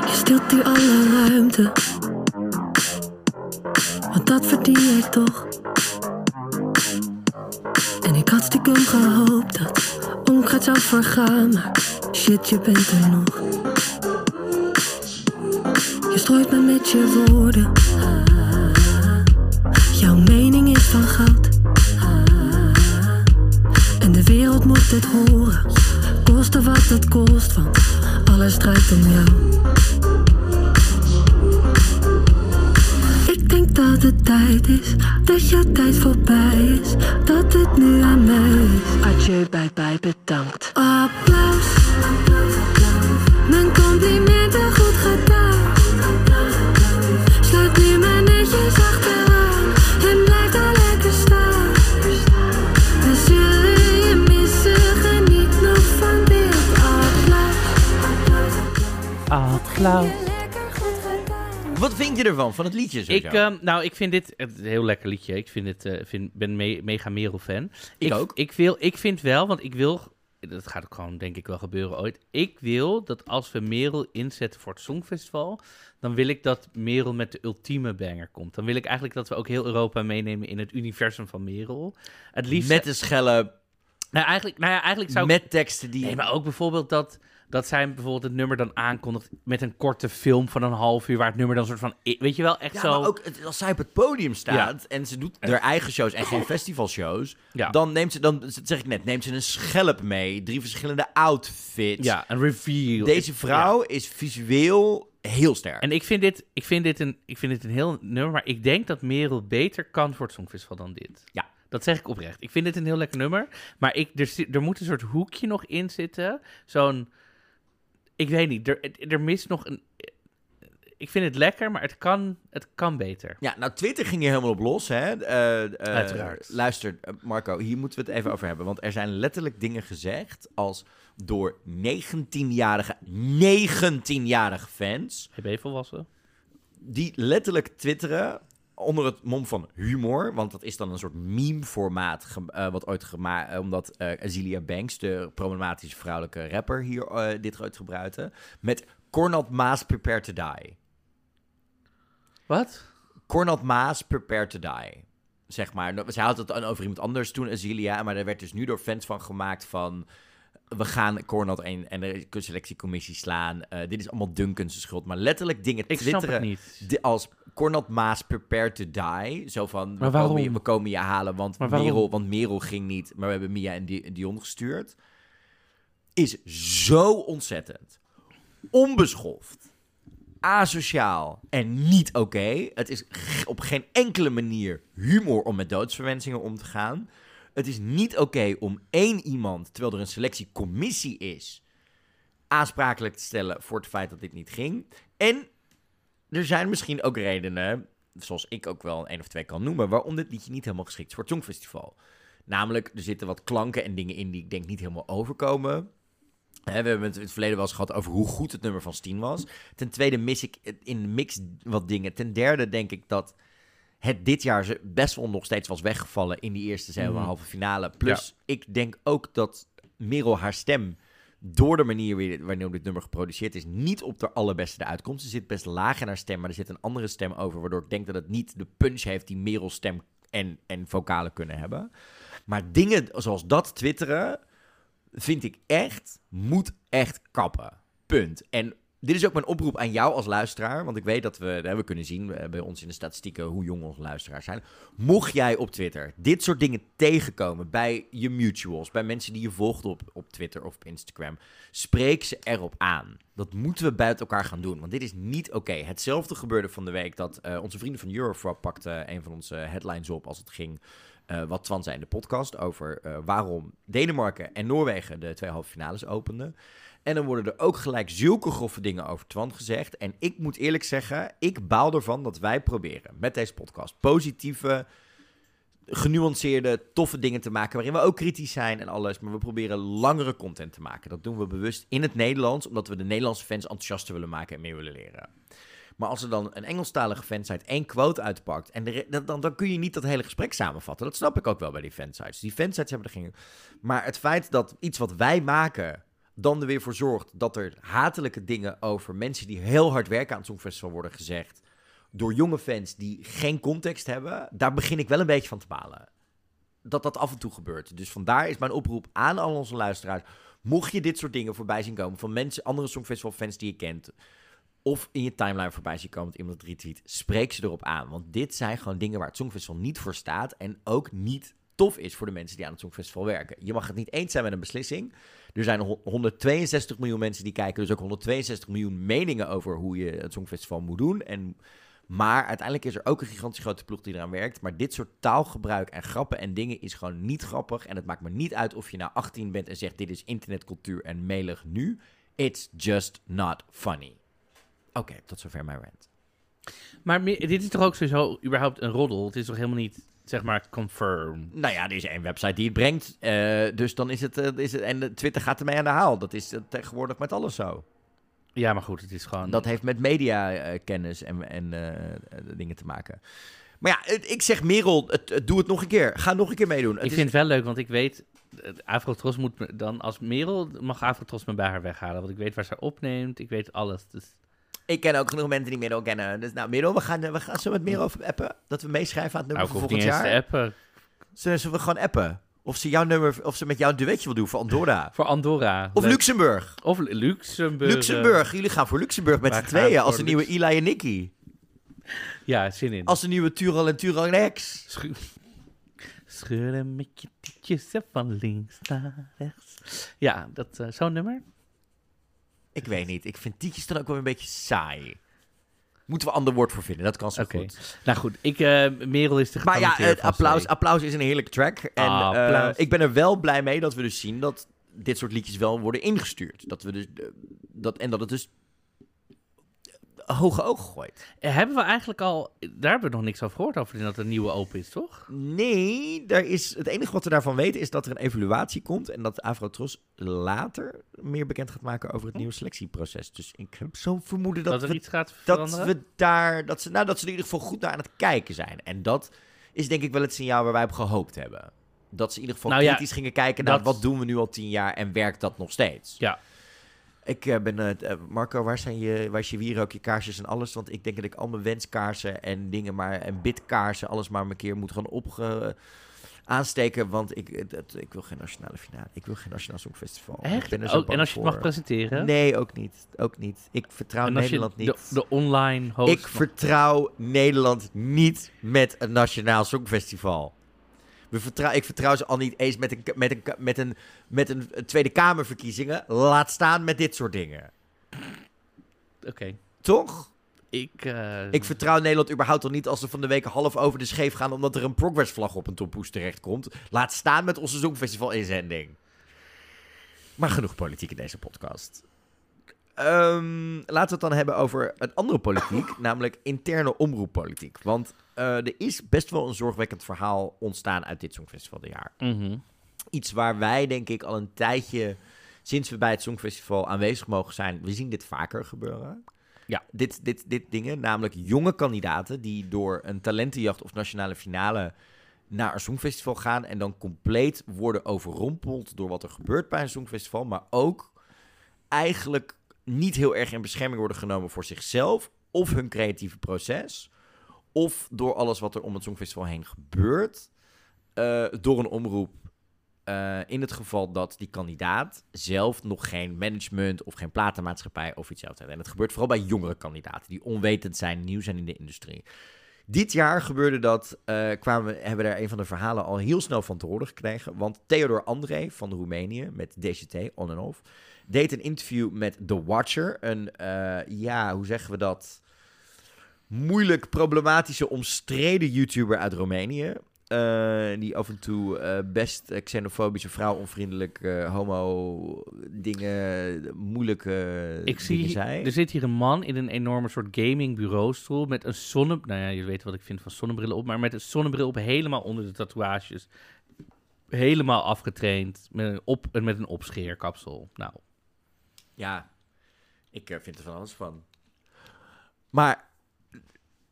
Je stilt hier alle ruimte. Want dat verdien jij toch. Ik had stiekem gehoopt dat onkruid zou vergaan. Maar shit, je bent er nog. Je strooit me met je woorden. Jouw mening is van goud. En de wereld moet het horen. Koste wat het kost, want alles draait om jou. Dat het tijd is, dat je tijd voorbij is, dat het nu aan mij is. Adieu, bye bye, bedankt. Applaus, mijn complimenten goed gedaan. Sluit nu maar netjes achteraan en blijf daar lekker staan. We zullen je missen, geniet nog van dit applaus. Applaus. Wat vind je ervan, van het liedje? Ik, sowieso? ehm, nou, ik vind dit een heel lekker liedje. Ik vind het, eh, vind, ben me- mega Merel-fan. Ik ook. Ik, wil, ik vind wel, want ik wil... Dat gaat ook gewoon, denk ik, wel gebeuren ooit. Ik wil dat als we Merel inzetten voor het Songfestival... dan wil ik dat Merel met de ultieme banger komt. Dan wil ik eigenlijk dat we ook heel Europa meenemen in het universum van Merel. Het liefst... met de schelle, nou, eigenlijk, nou ja, eigenlijk zou ik... met teksten die... Nee, maar ook bijvoorbeeld dat, dat zij bijvoorbeeld het nummer dan aankondigt... met een korte film van een half uur... waar het nummer dan soort van... Weet je wel, echt Ja, zo... maar ook als zij op het podium staat en ze doet haar eigen shows en geen festivalshows, Ja. dan neemt ze, dan zeg ik net, neemt ze een schelp mee, drie verschillende outfits. Ja, een reveal. Deze vrouw is visueel heel sterk. En ik vind, dit, ik, vind dit een, ik vind dit een heel nummer, maar ik denk dat Merel beter kan voor het Songfestival dan dit. Ja. Dat zeg ik oprecht. Ik vind dit een heel lekker nummer, maar ik, er, er moet een soort hoekje nog in zitten. Zo'n, ik weet niet, er, er mist nog een... Ik vind het lekker, maar het kan, het kan beter. Ja, nou, Twitter ging hier helemaal op los, hè. Eh, eh, Uiteraard. Luister, eh, Marco, hier moeten we het even over hebben. Want er zijn letterlijk dingen gezegd als door 19-jarige, 19-jarige fans... Ben je volwassen? die letterlijk twitteren onder het mom van humor. Want dat is dan een soort meme-formaat eh, wat ooit gemaakt... omdat eh Azealia Banks, de problematische vrouwelijke rapper, hier eh, dit ooit gebruikte. Met Cornald Maas, Prepare to Die. Wat? Cornald Maas, Prepare to Die. Zeg maar. Nou, Zij had het dan over iemand anders toen, Azealia. Maar er werd dus nu door fans van gemaakt van... We gaan Cornald en, en de selectiecommissie slaan. Eh, dit is allemaal Duncan's schuld. Maar letterlijk dingen Ik twitteren... het niet. als Cornald Maas prepare to die. Zo van, we komen, je, we komen je halen, want? Merel, want Merel ging niet. Maar we hebben Mia en Di- Dion gestuurd. Is zo ontzettend. Onbeschoft. Asociaal. En niet oké. Het is op geen enkele manier humor om met doodsverwensingen om te gaan. Het is niet oké om één iemand, terwijl er een selectiecommissie is, aansprakelijk te stellen voor het feit dat dit niet ging. En er zijn misschien ook redenen, zoals ik ook wel een of twee kan noemen, waarom dit liedje niet helemaal geschikt is voor het Songfestival. Namelijk, er zitten wat klanken en dingen in die ik denk niet helemaal overkomen. We hebben het in het verleden wel eens gehad over hoe goed het nummer van Steen was. Ten tweede mis ik in de mix wat dingen. Ten derde denk ik dat het dit jaar ze best wel nog steeds was weggevallen in die eerste zijn Mhm. halve finale. Plus, ik denk ook dat Merel haar stem door de manier wie- waarop dit nummer geproduceerd is, niet op de allerbeste eruit komt. Ze zit best laag in haar stem, maar er zit een andere stem over, waardoor ik denk dat het niet de punch heeft die Merel's stem en, en vocalen kunnen hebben. Maar dingen zoals dat twitteren, vind ik echt, moet echt kappen. Punt. En dit is ook mijn oproep aan jou als luisteraar, want ik weet dat we, we kunnen zien eh, bij ons in de statistieken hoe jong onze luisteraars zijn. Mocht jij op Twitter dit soort dingen tegenkomen bij je mutuals, bij mensen die je volgt op, op Twitter of op Instagram, spreek ze erop aan. Dat moeten we buiten elkaar gaan doen, want dit is niet oké. Hetzelfde gebeurde van de week dat eh, onze vrienden van Eurofrog pakten een van onze headlines op als het ging eh, wat Twan zei in de podcast over eh, waarom Denemarken en Noorwegen de twee halve finales openden. En dan worden er ook gelijk zulke grove dingen over Twan gezegd. En ik moet eerlijk zeggen, ik baal ervan dat wij proberen met deze podcast positieve, genuanceerde, toffe dingen te maken. Waarin we ook kritisch zijn en alles. Maar we proberen langere content te maken. Dat doen we bewust in het Nederlands, omdat we de Nederlandse fans enthousiaster willen maken en meer willen leren. Maar als er dan een Engelstalige fansite één quote uitpakt, en dan, dan kun je niet dat hele gesprek samenvatten. Dat snap ik ook wel bij die fansites. Die fansites hebben er geen... Maar het feit dat iets wat wij maken dan er weer voor zorgt dat er hatelijke dingen over mensen die heel hard werken aan het Songfestival worden gezegd door jonge fans die geen context hebben, daar begin ik wel een beetje van te balen. Dat dat af en toe gebeurt. Dus vandaar is mijn oproep aan al onze luisteraars. Mocht je dit soort dingen voorbij zien komen van mensen, andere Songfestival fans die je kent, of in je timeline voorbij zien komen dat iemand retweet, spreek ze erop aan. Want dit zijn gewoon dingen waar het Songfestival niet voor staat en ook niet tof is voor de mensen die aan het Songfestival werken. Je mag het niet eens zijn met een beslissing. Er zijn ho- 162 miljoen mensen die kijken, dus ook 162 miljoen meningen over hoe je het Songfestival moet doen. En, maar uiteindelijk is er ook een gigantisch grote ploeg die eraan werkt. Maar dit soort taalgebruik en grappen en dingen is gewoon niet grappig. En het maakt me niet uit of je nou 18 bent en zegt dit is internetcultuur en melig nu. It's just not funny. Oké, tot zover mijn rant. Maar dit is toch ook sowieso überhaupt een roddel? Het is toch helemaal niet, zeg maar, confirm? Nou ja, er is één website die het brengt. eh, dus dan is het, eh, is het. En Twitter gaat ermee aan de haal. Dat is eh, tegenwoordig met alles zo. Ja, maar goed, het is gewoon... Dat heeft met media-kennis en, en eh, dingen te maken. Maar ja, ik zeg Merel, doe het nog een keer. Ga nog een keer meedoen. Het ik is- vind het wel leuk, want ik weet... Afrotros moet me dan als Merel... mag Afrotros me bij haar weghalen. Want ik weet waar ze opneemt. Ik weet alles. Dus Ik ken ook genoeg mensen die Merel kennen. Dus nou, Merel, we gaan, we gaan zo met Merel over appen. Dat we meeschrijven aan het nou, nummer hoef niet volgend jaar. appen. Zullen, zullen we gewoon appen? Of ze jouw nummer, of ze met jou een duetje wil doen voor Andorra. Voor Andorra. Of. Luxemburg. Of Lu- Luxemburg. Luxemburg. Jullie gaan voor Luxemburg met z'n tweeën. Als de nieuwe Eli en Nicky. Ja, zin in. Als de nieuwe Tural en Tural Rex. Schu- Scheuren met je tietjes van links naar rechts. Ja, dat eh, zo'n nummer. Ik weet niet. Ik vind tietjes dan ook wel een beetje saai. Moeten we een ander woord voor vinden. Dat kan zo goed. Nou goed, ik, eh Merel is de Maar ja, het van applaus, applaus is een heerlijke track. En Ah, eh, ik ben er wel blij mee dat we dus zien dat dit soort liedjes wel worden ingestuurd. Dat we dus, eh, dat, en dat het dus hoge ogen gooit. Eh, Hebben we eigenlijk al... Daar hebben we nog niks over gehoord over dat een nieuwe open is, toch? Nee, daar is, het enige wat we daarvan weten is dat er een evaluatie komt en dat Afrotros later meer bekend gaat maken over het nieuwe selectieproces. Dus ik heb zo'n vermoeden dat, Dat, er we, iets gaat dat veranderen? we daar, dat ze, nou, dat ze er in ieder geval goed naar aan het kijken zijn. En dat is denk ik wel het signaal waar wij op gehoopt hebben. Dat ze in ieder geval Nou ja, kritisch gingen kijken naar dat- wat doen we nu al tien jaar en werkt dat nog steeds. Ja. Ik eh, ben, eh, Marco, waar zijn je, waar is je wierook, je kaarsjes en alles? Want ik denk dat ik al mijn wenskaarsen en dingen maar, en bidkaarsen, alles maar een keer moet gaan opge aansteken. Want ik, het- ik wil geen nationale finale. Ik wil geen nationaal songfestival. Ik Echt? ben Oh, en als je het voor. mag presenteren? Nee, ook niet. Ook niet. Ik vertrouw Nederland niet. De, de online host... Ik vertrouw Nederland niet met een nationaal songfestival. We vertrouw, ik vertrouw ze al niet eens met een, met, een, met, een, met een Tweede Kamerverkiezingen. Laat staan met dit soort dingen. Oké. Toch? Ik... eh, Ik vertrouw Nederland überhaupt al niet als ze van de week half over de scheef gaan... omdat er een progress-vlag op een tompoes terechtkomt. Laat staan met onze Songfestival-inzending. Maar genoeg politiek in deze podcast. Ehm, laten we het dan hebben over een andere politiek, namelijk interne omroeppolitiek. Want eh, er is best wel een zorgwekkend verhaal ontstaan uit dit Songfestival dit jaar. mhm. Iets waar wij, denk ik, al een tijdje, sinds we bij het Songfestival aanwezig mogen zijn, we zien dit vaker gebeuren. Ja. Dit, dit, dit dingen, namelijk jonge kandidaten die door een talentenjacht of nationale finale naar een Songfestival gaan en dan compleet worden overrompeld door wat er gebeurt bij een Songfestival, maar ook eigenlijk niet heel erg in bescherming worden genomen voor zichzelf of hun creatieve proces, of door alles wat er om het Songfestival heen gebeurt, eh, door een omroep. eh, in het geval dat die kandidaat zelf nog geen management of geen platenmaatschappij of iets zelfs heeft. En het gebeurt vooral bij jongere kandidaten die onwetend zijn, nieuw zijn in de industrie. Dit jaar gebeurde dat, eh, kwamen, hebben we daar een van de verhalen al heel snel van te horen gekregen. Want Theodor André van Roemenië met DCT, on en off, deed een interview met The Watcher. Een, ja, hoe zeggen we dat? Moeilijk, problematische, omstreden YouTuber uit Roemenië. eh, die af en toe eh, best xenofobische, vrouwonvriendelijk, eh, homo dingen, moeilijke Ik dingen zie, zei. er zit hier een man in een enorme soort gaming bureaustoel met een zonne... Nou ja, je weet wat ik vind van zonnebrillen op, maar met een zonnebril op helemaal onder de tatoeages. Helemaal afgetraind, met een, op, met een opscheerkapsel. Nou, Ja, ik vind er van alles van. Maar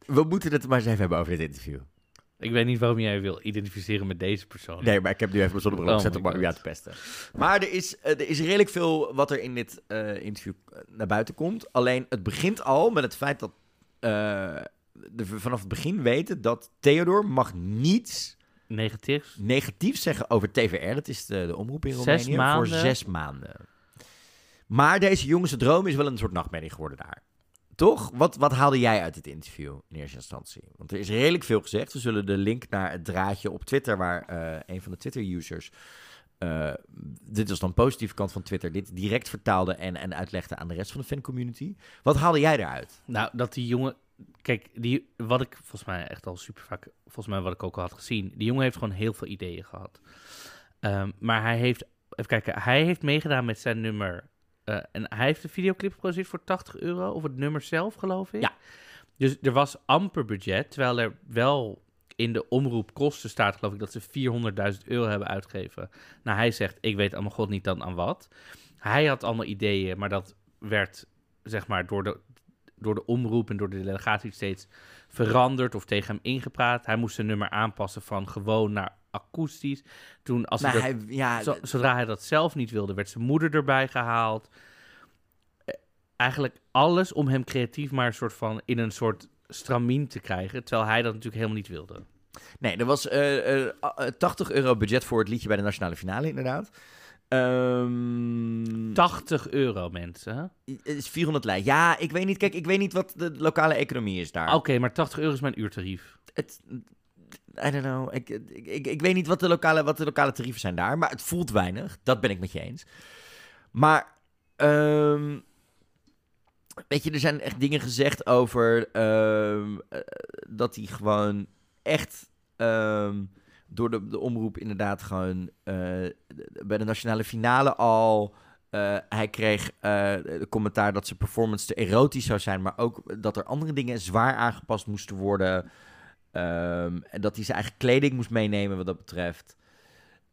we moeten het maar eens even hebben over dit interview. ik weet niet waarom jij wil identificeren met deze persoon. Nee, maar ik heb nu even mijn zonnebril Oh opgezet om maar u aan te pesten. Maar er is, eh, er is redelijk veel wat er in dit eh, interview eh, naar buiten komt. Alleen het begint al met het feit dat we vanaf het begin weten dat Theodor mag niets Negatief. negatiefs zeggen over TVR. Dat is de, de omroep in Zes Roemenië. Voor zes maanden. Maar deze jongens droom is wel een soort nachtmerrie geworden daar. Toch? Wat, wat haalde jij uit dit interview in eerste instantie? Want er is redelijk veel gezegd. We zullen de link naar het draadje op Twitter, waar eh, een van de Twitter-users. eh, dit was dan positieve kant van Twitter. Dit direct vertaalde en, en uitlegde aan de rest van de fancommunity. Wat haalde jij daaruit? Nou, dat die jongen... Kijk, die, wat ik volgens mij echt al super vaak... Volgens mij wat ik ook al had gezien. Die jongen heeft gewoon heel veel ideeën gehad. Ehm, maar hij heeft... Even kijken. Hij heeft meegedaan met zijn nummer... eh, en hij heeft de videoclip geproduceerd voor 80 euro. Of het nummer zelf, geloof ik. Ja. Dus er was amper budget. Terwijl er wel in de omroep kosten staat, geloof ik, dat ze 400.000 euro hebben uitgegeven. Nou, hij zegt, ik weet allemaal god niet dan aan wat. Hij had allemaal ideeën, maar dat werd, zeg maar, door de, door de omroep en door de delegatie steeds veranderd of tegen hem ingepraat. Hij moest zijn nummer aanpassen van gewoon naar akoestisch. Toen, als hij Maar dat- hij, ja, zo- zodra hij dat zelf niet wilde, werd zijn moeder erbij gehaald. Eh, Eigenlijk alles om hem creatief maar een soort van in een soort stramien te krijgen, terwijl hij dat natuurlijk helemaal niet wilde. Nee, er was eh, eh, eh, 80 euro budget voor het liedje bij de nationale finale, inderdaad. Ehm 80 euro, mensen. het is 400 lei. Ja, ik weet niet. Kijk, ik weet niet wat de lokale economie is daar. Oké, maar 80 euro is mijn uurtarief. Het, Ik, ik, weet niet wat de, lokale, wat de lokale tarieven zijn daar, maar het voelt weinig. Dat ben ik met je eens. Maar, ehm, weet je, er zijn echt dingen gezegd over ehm, eh, dat hij gewoon echt ehm, door de, de omroep inderdaad gewoon eh, bij de nationale finale al... eh, hij kreeg de commentaar dat zijn performance te erotisch zou zijn, maar ook dat er andere dingen zwaar aangepast moesten worden. Ehm, en dat hij zijn eigen kleding moest meenemen wat dat betreft.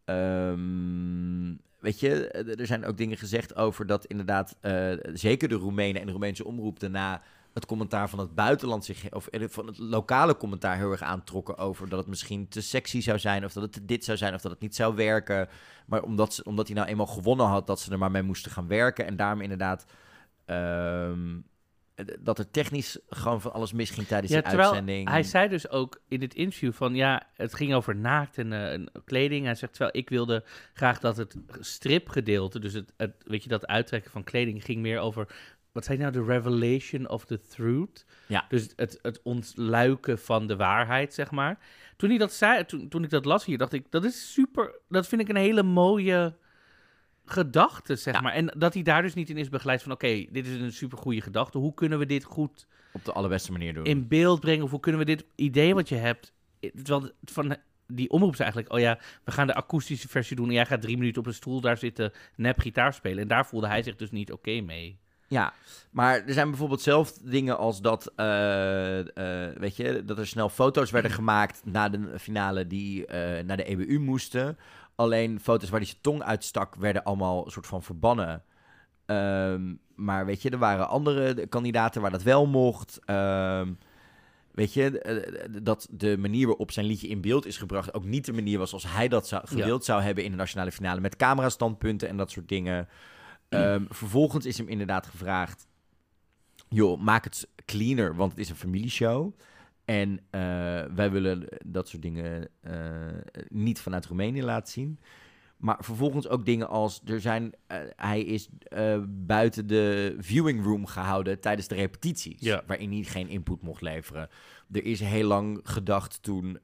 Ehm, weet je, eh, er zijn ook dingen gezegd over dat inderdaad eh, zeker de Roemenen en de Roemeense omroep daarna het commentaar van het buitenland zich, of eh, van het lokale commentaar heel erg aantrokken over dat het misschien te sexy zou zijn, of dat het dit zou zijn, of dat het niet zou werken. Maar omdat, ze, omdat hij nou eenmaal gewonnen had, dat ze er maar mee moesten gaan werken. En daarom inderdaad ehm, eh, dat er technisch gewoon van alles misging tijdens Ja, die terwijl uitzending. hij zei dus ook in het interview van ja, het ging over naakt en, eh, en kleding. Hij zegt terwijl ik wilde graag dat het stripgedeelte, dus het, het weet je dat uittrekken van kleding ging meer over wat zei hij nou de revelation of the truth. Ja. Dus het, het ontluiken van de waarheid, zeg maar. Toen hij dat zei, toen, toen ik dat las hier, dacht ik dat is super. Dat vind ik een hele mooie gedachte, zeg Ja. maar. En dat hij daar dus niet in is begeleid van oké, dit is een super goede gedachte. Hoe kunnen we dit goed op de allerbeste manier doen. in beeld brengen? Of hoe kunnen we dit idee wat je hebt... Terwijl van die omroep is eigenlijk... Oh ja, we gaan de akoestische versie doen... en jij gaat drie minuten op een stoel daar zitten nep gitaar spelen. En daar voelde hij zich dus niet oké mee. Ja, maar er zijn bijvoorbeeld zelf dingen als dat, eh, eh, weet je, dat er snel foto's werden gemaakt na de finale die eh, naar de EBU moesten. Alleen foto's waar hij zijn tong uitstak werden allemaal een soort van verbannen. Ehm, maar weet je, er waren andere kandidaten waar dat wel mocht. Ehm, weet je, eh, dat de manier waarop zijn liedje in beeld is gebracht ook niet de manier was zoals hij dat zou, gewild zou hebben in de nationale finale met camerastandpunten en dat soort dingen. Ehm, vervolgens is hem inderdaad gevraagd: joh, maak het cleaner, want het is een familieshow. En eh, wij willen dat soort dingen eh, niet vanuit Roemenië laten zien. Maar vervolgens ook dingen als: er zijn, eh, hij is buiten de viewing room gehouden tijdens de repetities, Ja. waarin hij geen input mocht leveren. Er is heel lang gedacht toen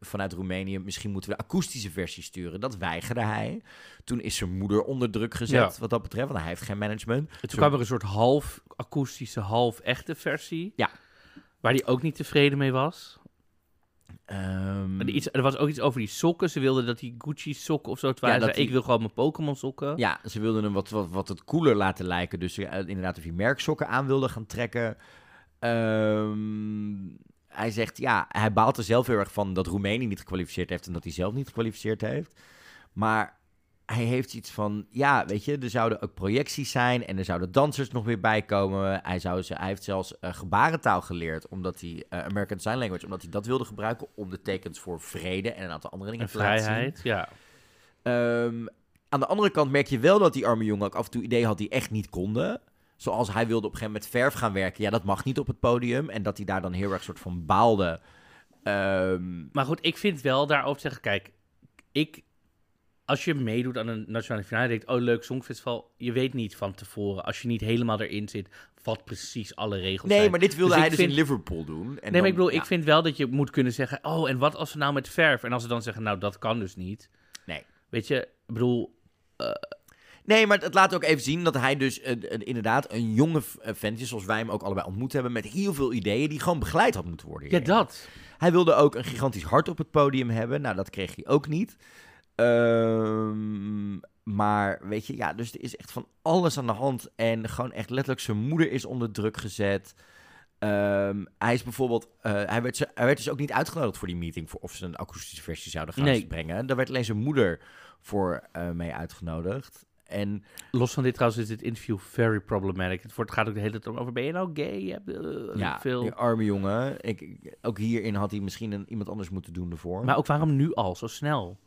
vanuit Roemenië: misschien moeten we de akoestische versie sturen. Dat weigerde hij. Toen is zijn moeder onder druk gezet, Ja. wat dat betreft, want hij heeft geen management. En toen kwam er een soort half akoestische, half echte versie. Ja. Waar hij ook niet tevreden mee was. Ehm, En Iets, er was ook iets over die sokken. Ze wilden dat die Gucci sokken of zo zei, die- Ik wil gewoon mijn Pokémon sokken. Ja, ze wilden hem wat, wat, wat het cooler laten lijken. Dus eh, inderdaad of hij merksokken aan wilde gaan trekken. Ehm, hij zegt, ja, hij baalt er zelf heel erg van dat Roemenië niet gekwalificeerd heeft en dat hij zelf niet gekwalificeerd heeft. Maar hij heeft iets van, ja, weet je, er zouden ook projecties zijn en er zouden dansers nog weer bij komen. Hij, zou ze, hij heeft zelfs eh, gebarentaal geleerd, omdat hij, eh, American Sign Language, omdat hij dat wilde gebruiken om de tekens voor vrede en een aantal andere dingen En te laten zien. vrijheid, ja. Ehm, aan de andere kant merk je wel dat die arme jongen ook af en toe ideeën had die echt niet konden. Zoals hij wilde op een gegeven moment verf gaan werken. Ja, dat mag niet op het podium. En dat hij daar dan heel erg soort van baalde. Ehm, Maar goed, ik vind wel daarover te zeggen, kijk, ik, als je meedoet aan een nationale finale, denkt, oh leuk, Songfestival, je weet niet van tevoren, als je niet helemaal erin zit, wat precies alle regels nee, zijn. maar dit wilde Dus hij dus vind- in Liverpool doen. En nee, dan- maar ik bedoel, ja, ik vind wel dat je moet kunnen zeggen, oh, en wat als we nou met verf? En als ze dan zeggen, nou, dat kan dus niet. Nee. Weet je, ik bedoel, Nee, maar het laat ook even zien dat hij dus eh, eh, inderdaad een jonge v- eh, vent is, zoals wij hem ook allebei ontmoet hebben, met heel veel ideeën die gewoon begeleid had moeten worden. ja, dat. Hij wilde ook een gigantisch hart op het podium hebben. Nou, dat kreeg hij ook niet. Ehm, maar weet je, ja, dus er is echt van alles aan de hand. En gewoon echt letterlijk zijn moeder is onder druk gezet. Ehm, hij is bijvoorbeeld, eh, hij, werd, hij werd dus ook niet uitgenodigd voor die meeting, voor of ze een akoestische versie zouden gaan Nee. brengen. Daar werd alleen zijn moeder voor eh, mee uitgenodigd. En Los van dit trouwens is dit interview very problematic. Het wordt, gaat ook de hele tijd over, ben je nou gay? Je hebt eh, ja, veel... die arme jongen. Ik- ook hierin had hij misschien een, iemand anders moeten doen ervoor. Maar ook waarom nu al, zo snel?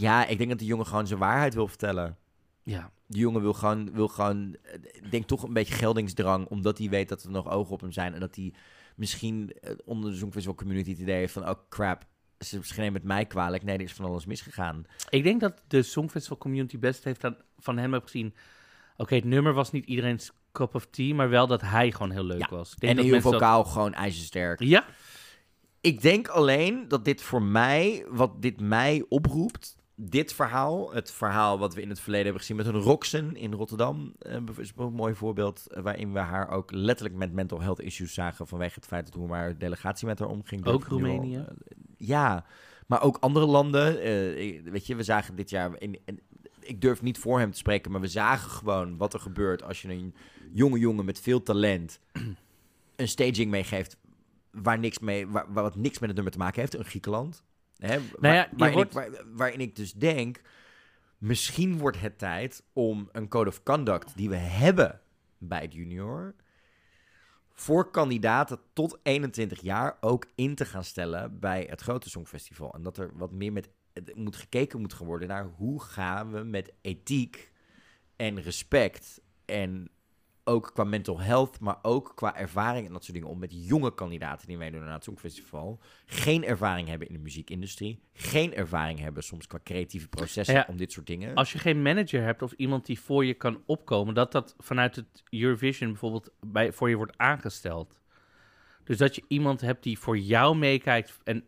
Ja, ik denk dat die jongen gewoon zijn waarheid wil vertellen. Ja, Die jongen wil gewoon, wil gewoon eh, ik denk toch een beetje geldingsdrang, omdat hij weet dat er nog ogen op hem zijn. En dat hij misschien eh, onder de Songfestival community het idee heeft van, oh crap, ze nemen met mij kwalijk. Nee, er is van alles misgegaan. Ik denk dat de Songfestival community best heeft aan, van hem heb gezien. Oké, het nummer was niet iedereen's cup of tea, maar wel dat hij gewoon heel leuk Ja, was. Ik denk En dat heel dat- vocaal gewoon ijzersterk. Ja, Ik denk alleen dat dit voor mij, wat dit mij oproept, dit verhaal, het verhaal wat we in het verleden hebben gezien met een Roxen in Rotterdam, eh, is een mooi voorbeeld eh, waarin we haar ook letterlijk met mental health issues zagen vanwege het feit dat hoe maar delegatie met haar omging. Ook Roemenië? eh, ja, maar ook andere landen. weet je, we zagen dit jaar, in, in- ik durf niet voor hem te spreken, maar we zagen gewoon wat er gebeurt als je een jonge jongen met veel talent een staging meegeeft waar niks mee, waar wat niks met het nummer te maken heeft, een Griekenland. Hè, waar- ja, waarin, wordt- ik, waar- waarin ik dus denk, misschien wordt het tijd om een code of conduct die we hebben bij het junior, voor kandidaten tot 21 jaar ook in te gaan stellen bij het grote Songfestival. En dat er wat meer met het moet gekeken moet worden naar hoe gaan we met ethiek en respect en ook qua mental health, maar ook qua ervaring en dat soort dingen om met jonge kandidaten die meedoen naar het Songfestival, geen ervaring hebben in de muziekindustrie, geen ervaring hebben soms qua creatieve processen Ja, om dit soort dingen. als je geen manager hebt of iemand die voor je kan opkomen, dat dat vanuit het Eurovision bijvoorbeeld bij, voor je wordt aangesteld. Dus dat je iemand hebt die voor jou meekijkt en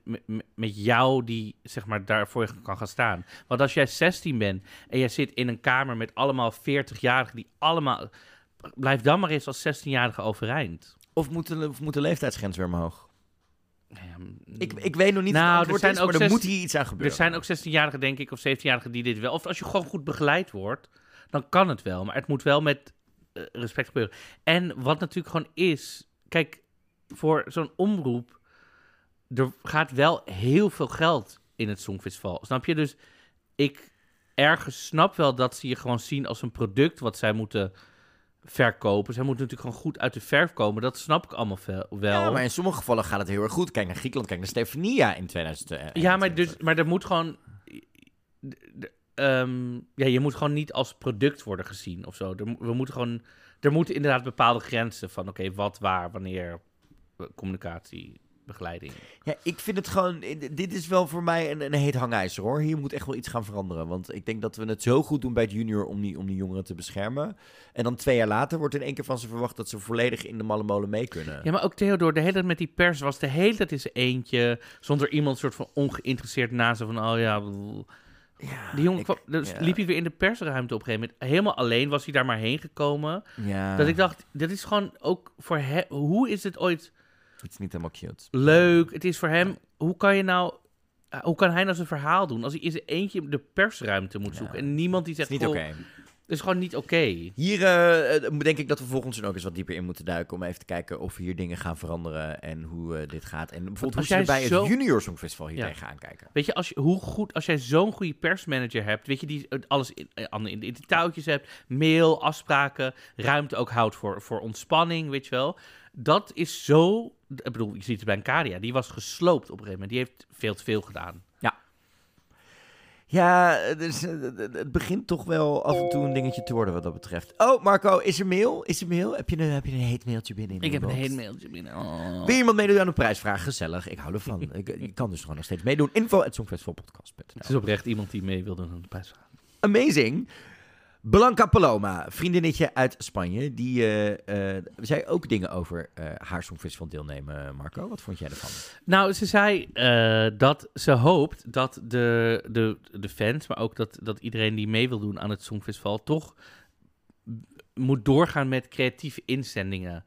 met jou die zeg maar daarvoor kan gaan staan. Want als jij 16 bent en jij zit in een kamer met allemaal 40-jarigen die allemaal... Blijf dan maar eens als 16-jarige overeind. Of moet de, of moet de leeftijdsgrens weer omhoog? Ik, ik weet nog niet Nou, er zijn is, ook maar er moet hier iets aan gebeuren. Er zijn ook 16-jarigen, denk ik, of 17-jarigen die dit wel... Of als je gewoon goed begeleid wordt, dan kan het wel. Maar het moet wel met eh, respect gebeuren. En wat natuurlijk gewoon is... Kijk, voor zo'n omroep... Er gaat wel heel veel geld in het Songfestival. Snap je? Dus ik ergens snap wel dat ze je gewoon zien als een product... wat zij moeten verkopen. Zij moeten natuurlijk gewoon goed uit de verf komen. Dat snap ik allemaal wel. Ja, maar in sommige gevallen gaat het heel erg goed. Kijk naar Griekenland, kijk naar Stefania in 2000. Ja, maar, dus, maar er moet gewoon. ehm, ja, je moet gewoon niet als product worden gezien of zo. Er, we moeten gewoon. Er moeten inderdaad bepaalde grenzen van: oké, wat, waar, wanneer. eh, Communicatie, begeleiding. Ja, ik vind het gewoon... Dit is wel voor mij een, een heet hangijzer, hoor. Hier moet echt wel iets gaan veranderen. Want ik denk dat we het zo goed doen bij het junior om die, om die jongeren te beschermen. En dan twee jaar later wordt in één keer van ze verwacht dat ze volledig in de malle molen mee kunnen. Ja, maar ook Theodor, de hele tijd met die pers was de hele tijd zijn eentje. Zonder iemand soort van ongeïnteresseerd naast van: oh ja. Die jongen ik- kwam- dus ja. liep hij weer in de persruimte op een gegeven moment. Helemaal alleen was hij daar maar heen gekomen. Ja. Dat ik dacht, dit is gewoon ook voor hem. Hoe is het ooit Het is niet helemaal cute. leuk. Het is voor hem. Hoe kan je nou. eh, Hoe kan hij nou zijn verhaal doen als hij in zijn eentje de persruimte moet zoeken en niemand die Het zegt. is niet oké. "Goh, Het is gewoon niet oké. Hier eh, denk ik dat we volgens ook eens wat dieper in moeten duiken. Om even te kijken of hier dingen gaan veranderen en hoe dit gaat. En bijvoorbeeld hoe Als ze er jij bij zo- het Junior Songfestival hier Ja. tegenaan kijken. Weet je, als, je, hoe goed, als jij zo'n goede persmanager hebt, weet je, die het alles in, in de touwtjes hebt, mail, afspraken, ruimte ook houdt voor, voor ontspanning, weet je wel. Dat is zo, ik bedoel, je ziet het bij een Kadia, die was gesloopt op een gegeven moment. Die heeft veel te veel gedaan. Ja, dus, eh, het- begint toch wel af en toe een dingetje te worden wat dat betreft. Oh, Marco, is er mail? Is er mail? Heb je een, heb je een heet mailtje binnen? in de inbox? mailtje binnen. Oh. Wil je iemand meedoen aan de prijsvraag? Gezellig, ik hou ervan. ik, je kan dus gewoon nog steeds meedoen. Info at songfestivalpodcast.nl. Het is oprecht iemand die mee wil doen aan de prijsvraag. Amazing. Blanca Paloma, vriendinnetje uit Spanje, die eh, eh, zei ook dingen over eh, haar Songfestival deelnemen. Marco, wat vond jij ervan? Nou, ze zei dat ze hoopt dat de, de, de fans, maar ook dat, dat iedereen die mee wil doen aan het Songfestival, toch moet doorgaan met creatieve inzendingen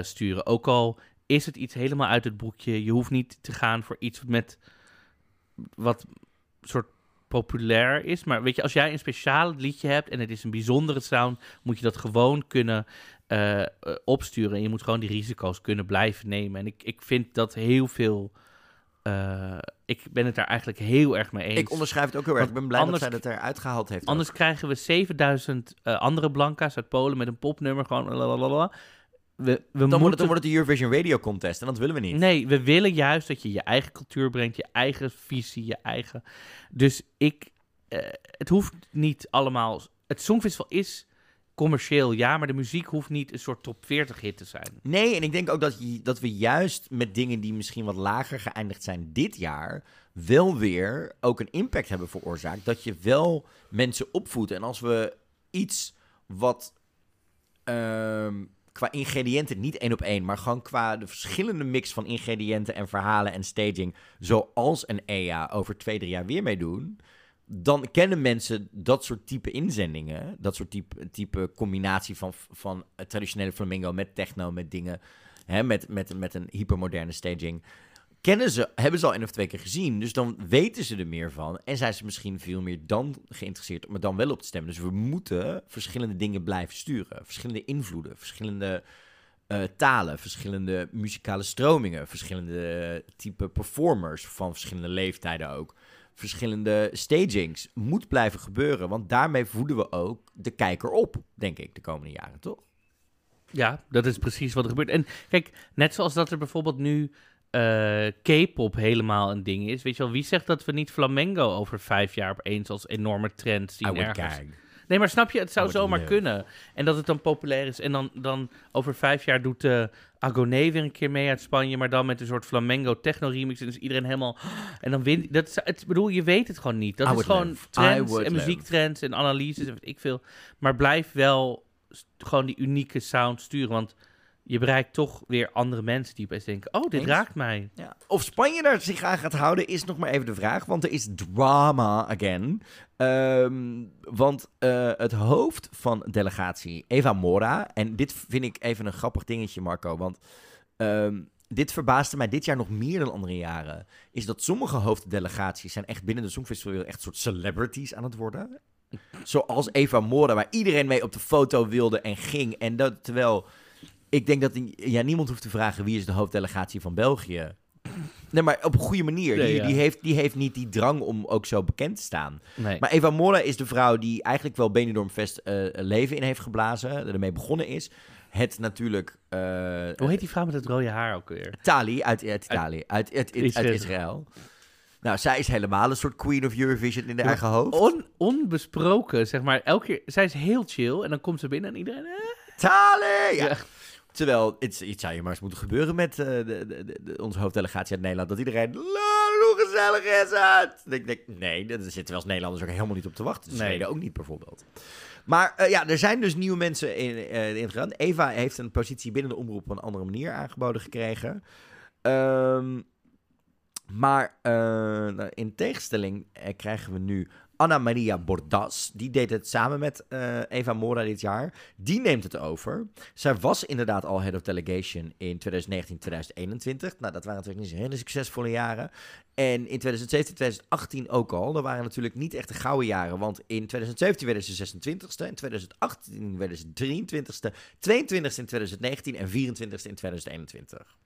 sturen. Ook al is het iets helemaal uit het boekje, je hoeft niet te gaan voor iets met wat soort populair is. Maar weet je, als jij een speciaal liedje hebt en het is een bijzondere sound, moet je dat gewoon kunnen eh, eh, opsturen. En je moet gewoon die risico's kunnen blijven nemen. En ik, ik vind dat heel veel. eh, ik ben het daar eigenlijk heel erg mee eens. Ik onderschrijf het ook heel erg. Ik Want ben blij anders- dat zij dat eruit gehaald heeft. Anders krijgen we 7000 eh, andere Blanca's uit Polen met een popnummer. Gewoon. lalalala. We, we dan, wordt het, moeten. dan wordt het de Eurovision Radio Contest en dat willen we niet. Nee, we willen juist dat je je eigen cultuur brengt, je eigen visie, je eigen. Dus ik. eh, het hoeft niet allemaal. Het Songfestival is commercieel, ja, maar de muziek hoeft niet een soort top 40 hit te zijn. Nee, en ik denk ook dat, je, dat we juist met dingen die misschien wat lager geëindigd zijn dit jaar, wel weer ook een impact hebben veroorzaakt. Dat je wel mensen opvoedt. En als we iets wat ehm, qua ingrediënten, niet één op één, maar gewoon qua de verschillende mix van ingrediënten en verhalen en staging, zoals een EA over twee, drie jaar weer meedoen. Dan kennen mensen dat soort type inzendingen, dat soort type, type combinatie van, van traditionele flamingo met techno, met dingen, hè, met, met, met een hypermoderne staging. Kennen ze, hebben ze al één of twee keer gezien, dus dan weten ze er meer van. En zijn ze misschien veel meer dan geïnteresseerd om er dan wel op te stemmen. Dus we moeten verschillende dingen blijven sturen. Verschillende invloeden, verschillende eh, talen, verschillende muzikale stromingen, verschillende type performers van verschillende leeftijden ook. Verschillende stagings moet blijven gebeuren, want daarmee voeden we ook de kijker op, denk ik, de komende jaren, toch? Ja, dat is precies wat er gebeurt. En kijk, net zoals dat er bijvoorbeeld nu eh, K-pop helemaal een ding is. Weet je wel, wie zegt dat we niet flamenco over vijf jaar opeens als enorme trend zien ergens? gag. Nee, maar snap je, het zou zomaar live. kunnen. En dat het dan populair is. En dan, dan over vijf jaar doet uh, Agoné weer een keer mee uit Spanje, maar dan met een soort flamenco techno remix. En is iedereen helemaal. En dan wint. Dat is, het, bedoel, je weet het gewoon niet. Dat I is gewoon live. Trends en live. muziektrends en analyses en weet ik veel. Maar blijf wel gewoon die unieke sound sturen. Want je bereikt toch weer andere mensen die opeens denken: oh, dit Eens. raakt mij. Ja. Of Spanje daar zich aan gaat houden, is nog maar even de vraag. Want er is drama again. Ehm, want eh, het hoofd van delegatie, Eva Mora. En dit vind ik even een grappig dingetje, Marco. Want ehm, dit verbaasde mij dit jaar nog meer dan andere jaren. Is dat sommige hoofddelegaties zijn echt binnen de Songfestival echt soort celebrities aan het worden. Zoals Eva Mora, waar iedereen mee op de foto wilde en ging. En dat terwijl ik denk dat ja, niemand hoeft te vragen wie is de hoofddelegatie van België. Nee, maar op een goede manier. Nee, die, ja. die, heeft, die heeft niet die drang om ook zo bekend te staan. Nee. Maar Eva Mora is de vrouw die eigenlijk wel Benidorm Fest eh, leven in heeft geblazen. Ermee begonnen is. Het natuurlijk... eh, Hoe heet die vrouw met het rode haar ook weer? Tali uit, uit Italië. Uit, uit, uit, Israël. Israël. Nou, zij is helemaal een soort queen of Eurovision in de eigen hoofd. On, onbesproken, zeg maar. Elke keer, zij is heel chill en dan komt ze binnen en iedereen. eh, Tali! Ja. Ja. Terwijl, het, het zou je maar eens moeten gebeuren met eh, de, de, de- onze hoofddelegatie uit Nederland. Dat iedereen, "La, hoe gezellig is het? Ik denk, nee, daar zitten we als Nederlanders ook helemaal niet op te wachten. Nee. Zweden ook niet bijvoorbeeld. Maar eh, ja, er zijn dus nieuwe mensen in, eh ingegaan. Eva heeft een positie binnen de omroep op een andere manier aangeboden gekregen. Ehm, maar nou, in tegenstelling krijgen we nu Anna Maria Bordas. Die deed het samen met eh, Eva Mora dit jaar. Die neemt het over. Zij was inderdaad al head of delegation in 2019, 2021. Nou, dat waren natuurlijk niet hele succesvolle jaren. En in 2017, 2018 ook al. Dat waren natuurlijk niet echt de gouden jaren. Want in 2017 werden ze 26ste. In 2018 werden ze 23ste. 22ste in 2019 en 24ste in 2021.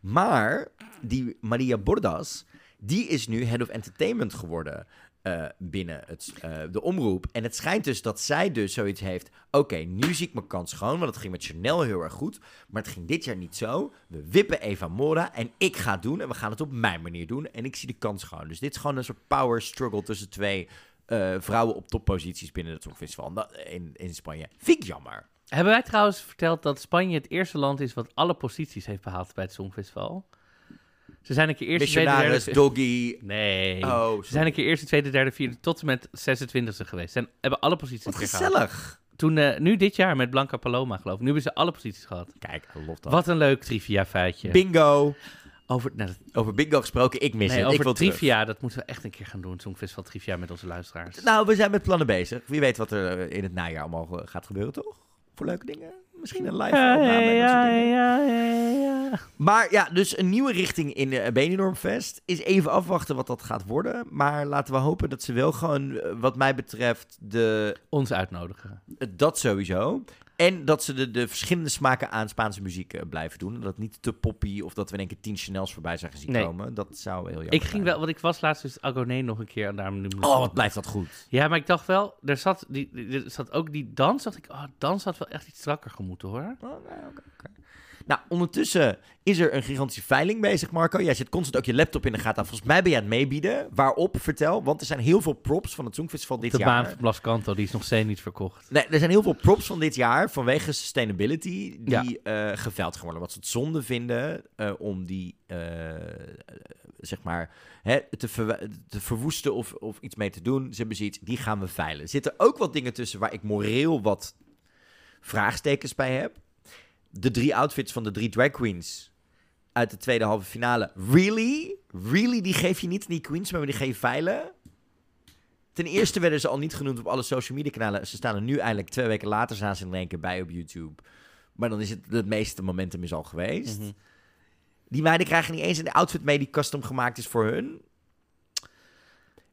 Maar die Maria Bordas, die is nu head of entertainment geworden eh, binnen het, eh, de omroep. En het schijnt dus dat zij dus zoiets heeft. Oké, nu zie ik mijn kans schoon, want het ging met Chanel heel erg goed. Maar het ging dit jaar niet zo. We wippen Eva Mora en ik ga het doen. En we gaan het op mijn manier doen. En ik zie de kans schoon. Dus dit is gewoon een soort power struggle tussen twee eh, vrouwen op topposities binnen het Songfestival in, in Spanje. Vind ik jammer. Hebben wij trouwens verteld dat Spanje het eerste land is wat alle posities heeft behaald bij het Songfestival? Ze zijn een keer eerste, tweede, derde... Doggy. Nee. Oh, Ze zijn een keer eerste, tweede, derde, vierde tot en met 26e geweest. Ze hebben alle posities Wat gehad. gezellig. Toen, eh, nu dit jaar met Blanca Paloma geloof ik. Nu hebben ze alle posities gehad. Kijk, lof dat. Wat een leuk trivia feitje. Bingo. over, nou, dat- Over bingo gesproken, ik mis nee, het. over ik wil terug. trivia, dat moeten we echt een keer gaan doen. Songfestival trivia met onze luisteraars. Nou, we zijn met plannen bezig. Wie weet wat er eh, in het najaar allemaal eh, gaat gebeuren, toch? Voor leuke dingen. Misschien een live opname en dat soort dingen. ja, ja. Maar ja, dus een nieuwe richting in de Benidorm Fest. Is even afwachten wat dat gaat worden. Maar laten we hopen dat ze wel gewoon, eh, wat mij betreft, de, Ons uitnodigen. eh, dat sowieso. En dat ze de, de verschillende smaken aan Spaanse muziek eh, blijven doen. Dat niet te poppy of dat we in één keer tien Chanels voorbij zijn gezien Nee. komen. Dat zou heel jammer Ik ging zijn. wel, want ik was laatst dus Agoné nog een keer en daarom nu. Oh, wat blijft dat goed. Ja, maar ik dacht wel, er zat, die, er zat ook die dans. Dacht ik, oh, dans had wel echt iets strakker gemoeten hoor. Oh, nee, oké, oké. Nou, ondertussen is er een gigantische veiling bezig, Marco. Jij zit constant ook je laptop in de gaten. Volgens mij ben je aan het meebieden. Waarop? Vertel. Want er zijn heel veel props van het Songfestival dit de jaar. baan van Blas Canto, die is nog steeds niet verkocht. Nee, er zijn heel veel props van dit jaar vanwege sustainability Ja. die eh geveld worden. Wat ze het zonde vinden eh, om die, eh, zeg maar, hè, te, te verwoesten of, of iets mee te doen. Ze hebben zoiets, die gaan we veilen. Er zitten ook wat dingen tussen waar ik moreel wat vraagstekens bij heb. De drie outfits van de drie drag queens uit de tweede halve finale. Really? Really? Die geef je niet die queens, maar die geef je veilen? Ten eerste werden ze al niet genoemd op alle social media kanalen. Ze staan er nu eindelijk twee weken later staan ze in één keer bij op YouTube. Maar dan is het het meeste momentum is al geweest. Mhm. Die meiden krijgen niet eens een outfit mee die custom gemaakt is voor hun.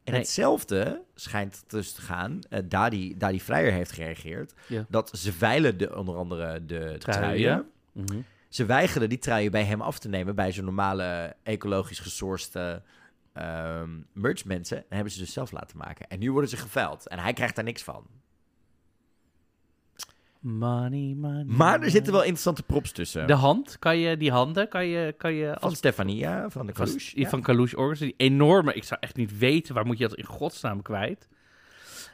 En Nee. hetzelfde schijnt dus te gaan. Uh, Dadi, Dadi Vrijer heeft gereageerd. Ja. Dat ze veilen de, onder andere de truien. Mhm. Ze weigeren die truien bij hem af te nemen. Bij zijn normale ecologisch gesourced ehm merch mensen. En hebben ze dus zelf laten maken. En nu worden ze geveild. En hij krijgt daar niks van. Money, money. Maar er zitten wel interessante props tussen. De hand, kan je, die handen, kan je, kan je van als Stefania, van de van, Kalouche. die van Kalouche Organs, die enorme, ik zou echt niet weten, waar moet je dat in godsnaam kwijt?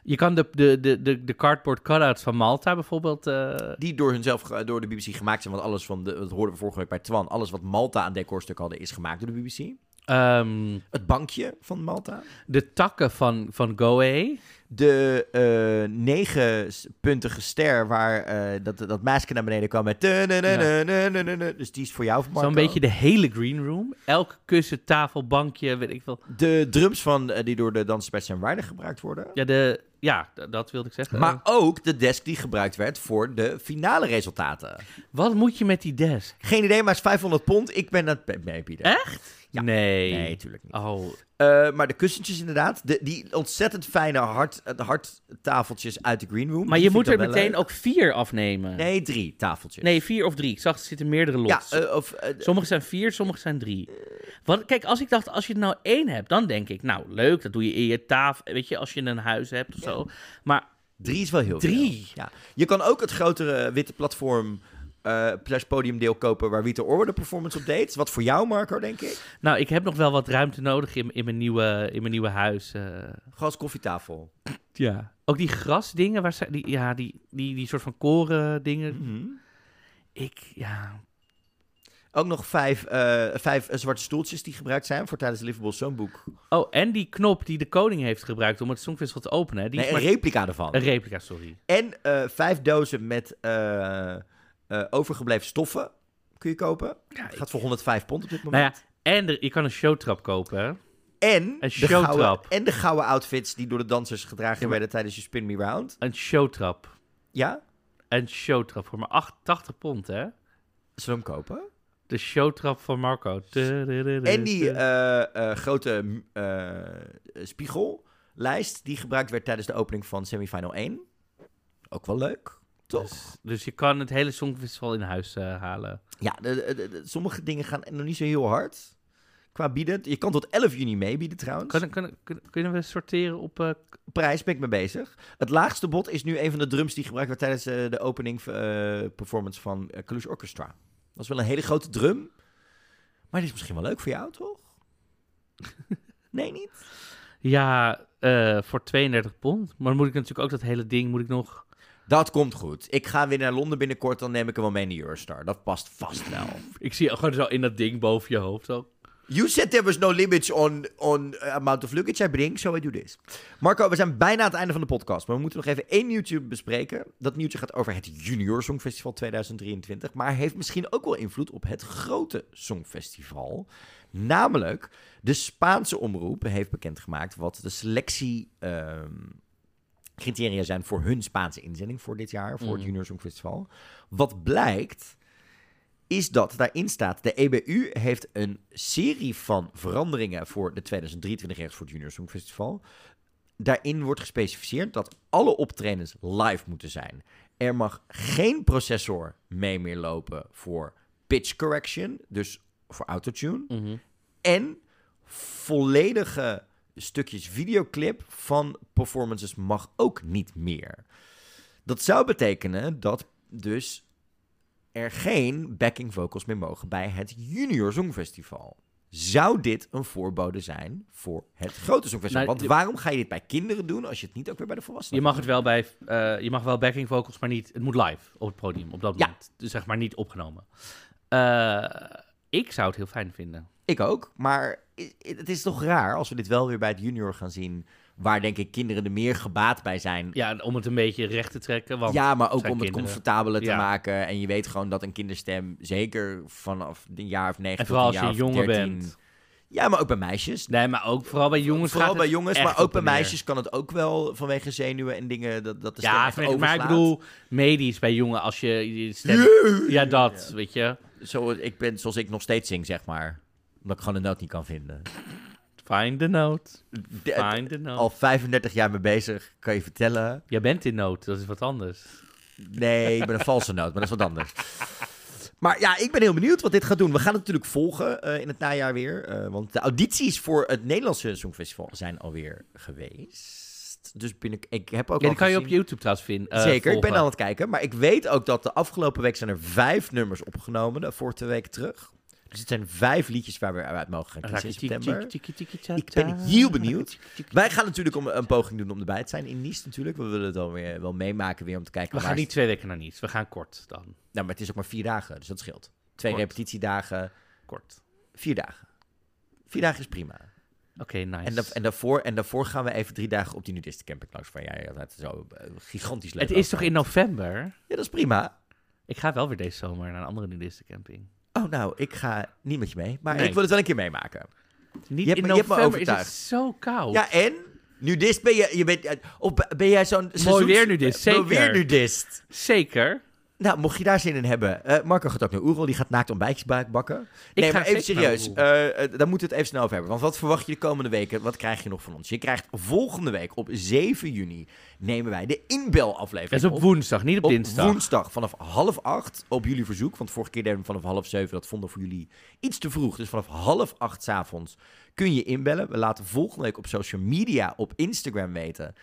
Je kan de, de, de, de, de cardboard cutouts van Malta bijvoorbeeld, eh, Die door hunzelf, door de BBC gemaakt zijn. Want alles van, de, dat hoorden we vorige week bij Twan. Alles wat Malta aan decorstuk hadden is gemaakt door de BBC. ehm, Het bankje van Malta. de takken van, van Goe. De eh negenpuntige ster waar eh, dat, dat masker naar beneden kwam met... Dus die is voor jou, Marco. Zo'n beetje de hele green room. Elk kussen, tafel, bankje, weet ik veel. De drums van, eh, die door de dansers bij Sam Ryder gebruikt worden. Ja, de, ja dat wilde ik zeggen. Maar ook de desk die gebruikt werd voor de finale resultaten. Wat moet je met die desk? Geen idee, maar het is 500 pond. Ik ben het be- meebieden. Echt? Ja. Nee. Nee, natuurlijk niet. Oh, Eh, maar de kussentjes inderdaad. De, die ontzettend fijne hard, eh, hardtafeltjes uit de green room. maar je moet er meteen leuk. ook vier afnemen. Nee, drie tafeltjes. Nee, vier of drie. Ik zag, er zitten meerdere los. Ja, eh, of... Sommige zijn vier, sommige zijn drie. Want kijk, als ik dacht, als je er nou één hebt, dan denk ik, nou leuk, dat doe je in je tafel, weet je, als je een huis hebt of zo. Maar Drie is wel heel Drie? veel. Ja. Je kan ook het grotere witte platform eh slash podiumdeel kopen waar Witte Orwe de performance op deed. Wat voor jou, Marco, denk ik. nou, ik heb nog wel wat ruimte nodig in, in, mijn, nieuwe, in mijn nieuwe huis. eh. Gas koffietafel. ja. Ook die grasdingen, waar zijn die, ja, die, die, die soort van koren dingen. Mhm. Ik, ja, Ook nog vijf, eh, vijf eh, zwarte stoeltjes die gebruikt zijn voor tijdens de Liverpool Songboek. Oh, en die knop die de koning heeft gebruikt om het Songfestival te openen. Die Nee, is een replica ervan. een replica, sorry. En eh, vijf dozen met eh, overgebleven stoffen kun je kopen. Ja, Het gaat voor 105 pond op dit moment. Nou ja, en er, je kan een showtrap kopen. hè. En, Een de showtrap. gouden, en de gouden outfits die door de dansers gedragen Ja, werden tijdens je Spin Me Round. Een showtrap. Ja? Een showtrap voor maar 88 pond, hè? Zullen we hem kopen? De showtrap van Marco. En die eh, eh, grote spiegellijst die gebruikt werd tijdens de opening van semifinal 1. Ook wel leuk, toch? Dus, dus je kan het hele Songfestival in huis eh, halen. Ja, de, de- de- de- sommige dingen gaan nog niet zo heel hard qua bieden. Je kan tot 11 juni meebieden trouwens. Kunnen, kunnen, kunnen, we sorteren op... eh, Prijs ben ik mee bezig. Het laagste bod is nu een van de drums die gebruikt werd tijdens eh, de opening performance van Kalush Orchestra. Dat is wel een hele grote drum. Maar die is misschien wel leuk voor jou, toch? nee, niet? ja, voor 32 pond. Maar moet ik natuurlijk ook dat hele ding moet ik nog... Dat komt goed. Ik ga weer naar Londen binnenkort, dan neem ik hem wel mee de Eurostar. Dat past vast wel. Ik zie gewoon zo in dat ding boven je hoofd. Zo. You said there was no limits on, on uh, amount of luggage I bring, so I do this. Marco, we zijn bijna aan het einde van de podcast, maar we moeten nog even één nieuwtje bespreken. Dat nieuwtje gaat over het Junior Songfestival 2023, maar heeft misschien ook wel invloed op het grote Songfestival. Namelijk, de Spaanse omroep heeft bekendgemaakt wat de selectie... ehm, criteria zijn voor hun Spaanse inzending voor dit jaar, voor het Mhm. Junior Songfestival. Wat blijkt, is dat daarin staat, de EBU heeft een serie van veranderingen voor de 2023 rechts voor het Junior Songfestival. Daarin wordt gespecificeerd dat alle optredens live moeten zijn. Er mag geen processor mee meer lopen voor pitch correction, dus voor autotune. Mhm. En volledige stukjes videoclip van performances mag ook niet meer. Dat zou betekenen dat dus er geen backing vocals meer mogen bij het Junior Songfestival. Zou dit een voorbode zijn voor het grote Songfestival? Nou, Want waarom ga je dit bij kinderen doen als je het niet ook weer bij de volwassenen Je mag het wel bij... eh, je mag wel backing vocals, maar niet... Het moet live op het podium, op dat Ja. moment. Dus zeg maar niet opgenomen. Eh, ik zou het heel fijn vinden. Ik ook, maar het is toch raar als we dit wel weer bij het junior gaan zien, waar denk ik kinderen er meer gebaat bij zijn Ja, om het een beetje recht te trekken. Want ja, maar ook om het comfortabeler te Ja. maken. En je weet gewoon dat een kinderstem, zeker vanaf een jaar of negen En tot vooral een als je jonger 13 bent. Ja, maar ook bij meisjes. Nee, maar ook vooral bij jongens Vooral bij jongens, maar ook bij meisjes kan het ook wel vanwege zenuwen en dingen dat, dat de stem Ja, maar ik bedoel, medisch bij jongen, als je je stem... Ja, dat, weet je. Zo, ik ben zoals ik nog steeds zing, zeg maar. Omdat ik gewoon de noot niet kan vinden. Find the note. Find the note. al 35 jaar mee bezig, kan je vertellen. Jij bent in nood, dat is wat anders. Nee, ik ben een valse noot, maar dat is wat anders. Maar ja, ik ben heel benieuwd wat dit gaat doen. We gaan het natuurlijk volgen eh, in het najaar weer. eh, want de audities voor het Nederlandse Songfestival zijn alweer geweest. Dus binnen, ik heb ook Ja, al die kan je op YouTube trouwens vinden. eh, Zeker, ik ben aan het kijken. Maar ik weet ook dat de afgelopen week zijn er vijf nummers opgenomen. De vorige week terug. Dus het zijn vijf liedjes waar we uit mogen gaan Dan kiezen in september. Ik ben heel benieuwd. Wij gaan natuurlijk om, een poging doen om erbij te zijn in Nice natuurlijk. We willen het wel, weer, wel meemaken weer om te kijken. We gaan niet twee weken naar niets. We gaan kort dan. Nou, maar het is ook maar vier dagen, dus dat scheelt. Twee Kort. repetitiedagen, Kort. vier dagen. Vier dagen is prima. Oké, nice. En, da- en, daarvoor, en daarvoor gaan we even drie dagen op die nudistencamping langs, waar jij altijd zo eh, gigantisch leuk het is toch in november? Ja, dat is prima. Ik ga wel weer deze zomer naar een andere nudistencamping. Oh, nou, ik ga niet met je mee, maar Nee. ik wil het wel een keer meemaken. Niet hebt in me- je hebt me november is het overtuigd. zo koud. Ja, en? Nudist ben je, je bent, eh, of ben jij zo'n... seizoens- weernudist, Mooi zeker. weernudist. Zeker. Nou, mocht je daar zin in hebben. eh, Marco gaat ook naar Oerol, die gaat naakt ontbijtjes ba- bakken. Ik nee, ga maar even serieus. Eh, daar moeten we het even snel over hebben. Want wat verwacht je de komende weken? Wat krijg je nog van ons? Je krijgt volgende week op 7 juni nemen wij de inbelaflevering Dat is op woensdag, niet op, op dinsdag. woensdag vanaf half acht op jullie verzoek. Want vorige keer deden we vanaf half zeven. Dat vonden we voor jullie iets te vroeg. Dus vanaf half acht 's avonds kun je inbellen. We laten volgende week op social media, op Instagram weten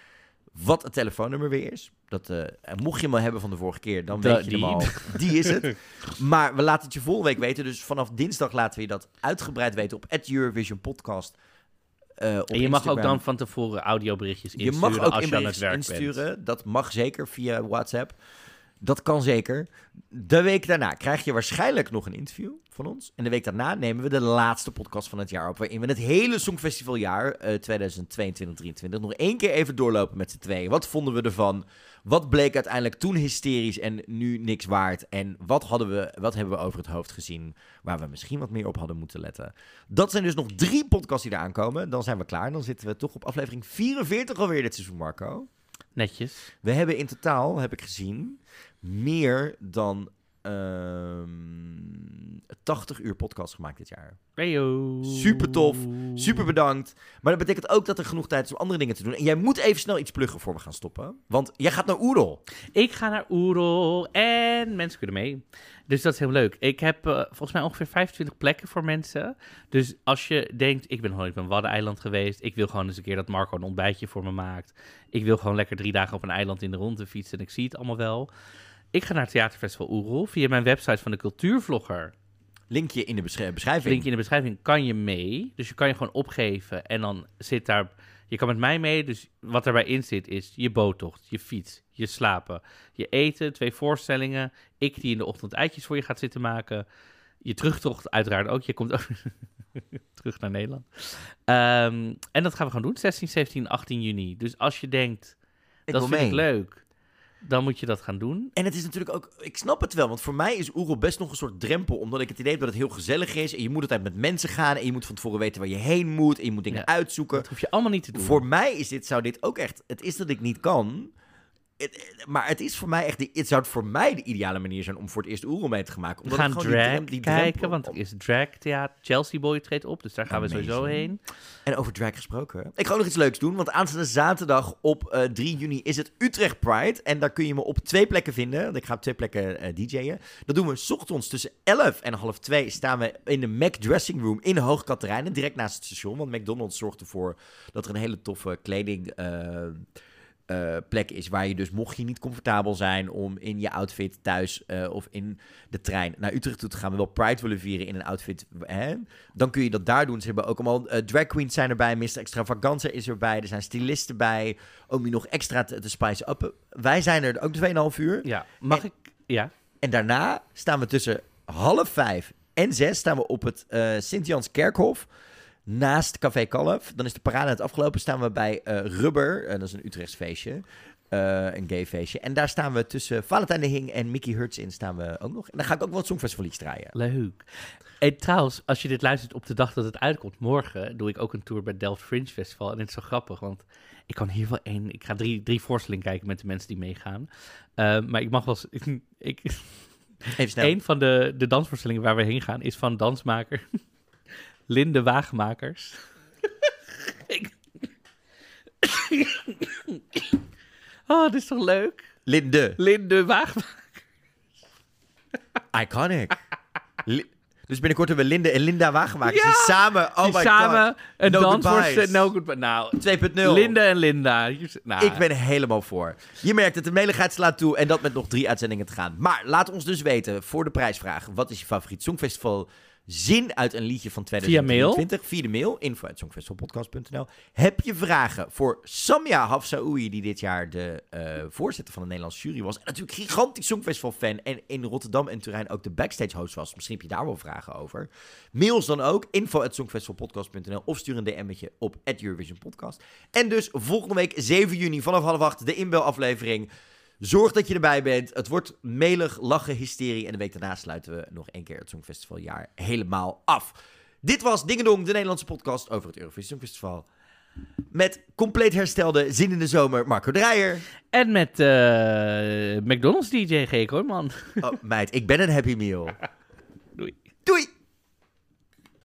wat het telefoonnummer weer is. Dat, eh, mocht je hem al hebben van de vorige keer, dan weet je die. hem al. Die is het. Maar we laten het je volgende week weten. Dus vanaf dinsdag laten we je dat uitgebreid weten op Eurovision Podcast. eh, en je mag ook dan van tevoren audioberichtjes Je insturen mag ook als je aan het inberichtjes werk bent. insturen. Dat mag zeker via WhatsApp. Dat kan zeker. De week daarna krijg je waarschijnlijk nog een interview van ons. En de week daarna nemen we de laatste podcast van het jaar op. Waarin we het hele Songfestivaljaar eh 2022-2023 nog één keer even doorlopen met z'n tweeën. Wat vonden we ervan? Wat bleek uiteindelijk toen hysterisch en nu niks waard? En wat, hadden we, wat hebben we over het hoofd gezien waar we misschien wat meer op hadden moeten letten? Dat zijn dus nog drie podcasts die eraan komen. Dan zijn we klaar. Dan zitten we toch op aflevering 44 alweer dit seizoen, Marco. Netjes. We hebben in totaal, heb ik gezien, meer dan ehm 80 uur podcast gemaakt dit jaar. Heyo. Super tof, Super bedankt. Maar dat betekent ook dat er genoeg tijd is om andere dingen te doen. En jij moet even snel iets pluggen voor we gaan stoppen. Want jij gaat naar Oerol. Ik ga naar Oerol en mensen kunnen mee. Dus dat is heel leuk. Ik heb eh, volgens mij ongeveer 25 plekken voor mensen. Dus als je denkt, ik ben nooit op een Waddeneiland geweest. Ik wil gewoon eens een keer dat Marco een ontbijtje voor me maakt. Ik wil gewoon lekker drie dagen op een eiland in de ronde fietsen en ik zie het allemaal wel. Ik ga naar het Theaterfestival Oerol via mijn website van de Cultuurvlogger. Linkje in de besch- beschrijving. Linkje in de beschrijving kan je mee. Dus je kan je gewoon opgeven en dan zit daar... Je kan met mij mee, dus wat erbij in zit is je boottocht, je fiets, je slapen, je eten, twee voorstellingen. Ik die in de ochtend eitjes voor je gaat zitten maken. Je terugtocht uiteraard ook. Je komt ook terug naar Nederland. Ehm, en dat gaan we gewoon doen, 16, 17, 18 juni. Dus als je denkt, Ik dat vind ik mee. leuk, dan moet je dat gaan doen. En het is natuurlijk ook, ik snap het wel, want voor mij is Oerol best nog een soort drempel, omdat ik het idee heb dat het heel gezellig is. En je moet altijd met mensen gaan en je moet van tevoren weten waar je heen moet en je moet dingen Ja. uitzoeken. Dat hoef je allemaal niet te doen. Voor mij is dit, zou dit ook echt, het is dat ik niet kan, het- maar het is voor mij echt, de, het zou voor mij de ideale manier zijn om voor het eerst Oerol mee te gaan maken. We Omdat gaan gewoon die drag drem- die kijken, want er is drag theater. Chelsea Boy treedt op, dus daar gaan we sowieso heen. En over drag gesproken. Ik ga ook nog iets leuks doen, want aanstaande zaterdag op eh, 3 juni is het Utrecht Pride. En daar kun je me op twee plekken vinden. Want ik ga op twee plekken eh DJ'en. Dat doen we 's ochtends tussen 11 en half 2 staan we in de Mac Dressing Room in Hoog Katerijnen. Direct naast het station. Want McDonald's zorgt ervoor dat er een hele toffe kleding... eh, eh, plek is waar je dus, mocht je niet comfortabel zijn om in je outfit thuis eh, of in de trein naar Utrecht toe te gaan, maar wel Pride willen vieren in een outfit, hè, dan kun je dat daar doen. Ze hebben ook allemaal eh, drag queens zijn erbij, Mr. Extravaganza is erbij, er zijn stylisten bij, om je nog extra te, te spice up. Wij zijn er ook 2,5 uur. Ja, mag En- ik? Ja. En daarna staan we tussen half vijf en zes staan we op het Sint-Jans Kerkhof. Naast Café Kalf. Dan is de parade net afgelopen. Staan we bij eh, Rubber. eh, dat is een Utrechts feestje. eh, een gay feestje. En daar staan we tussen Valentijn de Hing en Mickey Hurts in staan we ook nog. En dan ga ik ook wel het Songfestival draaien. Leuk. En trouwens, als je dit luistert op de dag dat het uitkomt, morgen doe ik ook een tour bij Delft Fringe Festival. En het is zo grappig, want ik kan hier wel één... Ik ga drie, drie voorstellingen kijken met de mensen die meegaan. Maar ik mag wel... eens- Ik, Even snel. een van de, de dansvoorstellingen waar we heen gaan is van dansmaker Linde Waagmakers. Oh, dit is toch leuk? Linde. Linde Waagmakers. Iconic. Li- dus binnenkort hebben we Linde en Linda Wagenmakers. Ja! Die samen, oh die my samen een No dansvoorstelling... goodbyes. No goodbye. Nou, god. 2.0. Linda en Linda. Nou, Ik ben helemaal voor. Je merkt het, de meligheid slaat toe en dat met nog drie uitzendingen te gaan. Maar laat ons dus weten, voor de prijsvraag, wat is je favoriet Songfestival zin uit een liedje van mail? 2023? Via de mail, info. Heb je vragen voor Samia Hafsaoui, die dit jaar de eh, voorzitter van de Nederlandse jury was. En natuurlijk gigantisch Songfestival-fan en in Rotterdam en Turijn ook de backstage host was. Misschien heb je daar wel vragen over. Mail ons dan ook, info of stuur een DM'tje op Eurovision Podcast. En dus volgende week 7 juni vanaf half acht de inbelaflevering. Zorg dat je erbij bent. Het wordt melig, lachen, hysterie. En de week daarna sluiten we nog één keer het Songfestivaljaar helemaal af. Dit was Dingedong, de Nederlandse podcast over het Eurovisie Songfestival. Met compleet herstelde Zin in de Zomer, Marco Dreyer. En met eh, McDonald's DJ G. Hoor, man. Oh, meid, ik ben een Happy Meal. Doei. Doei!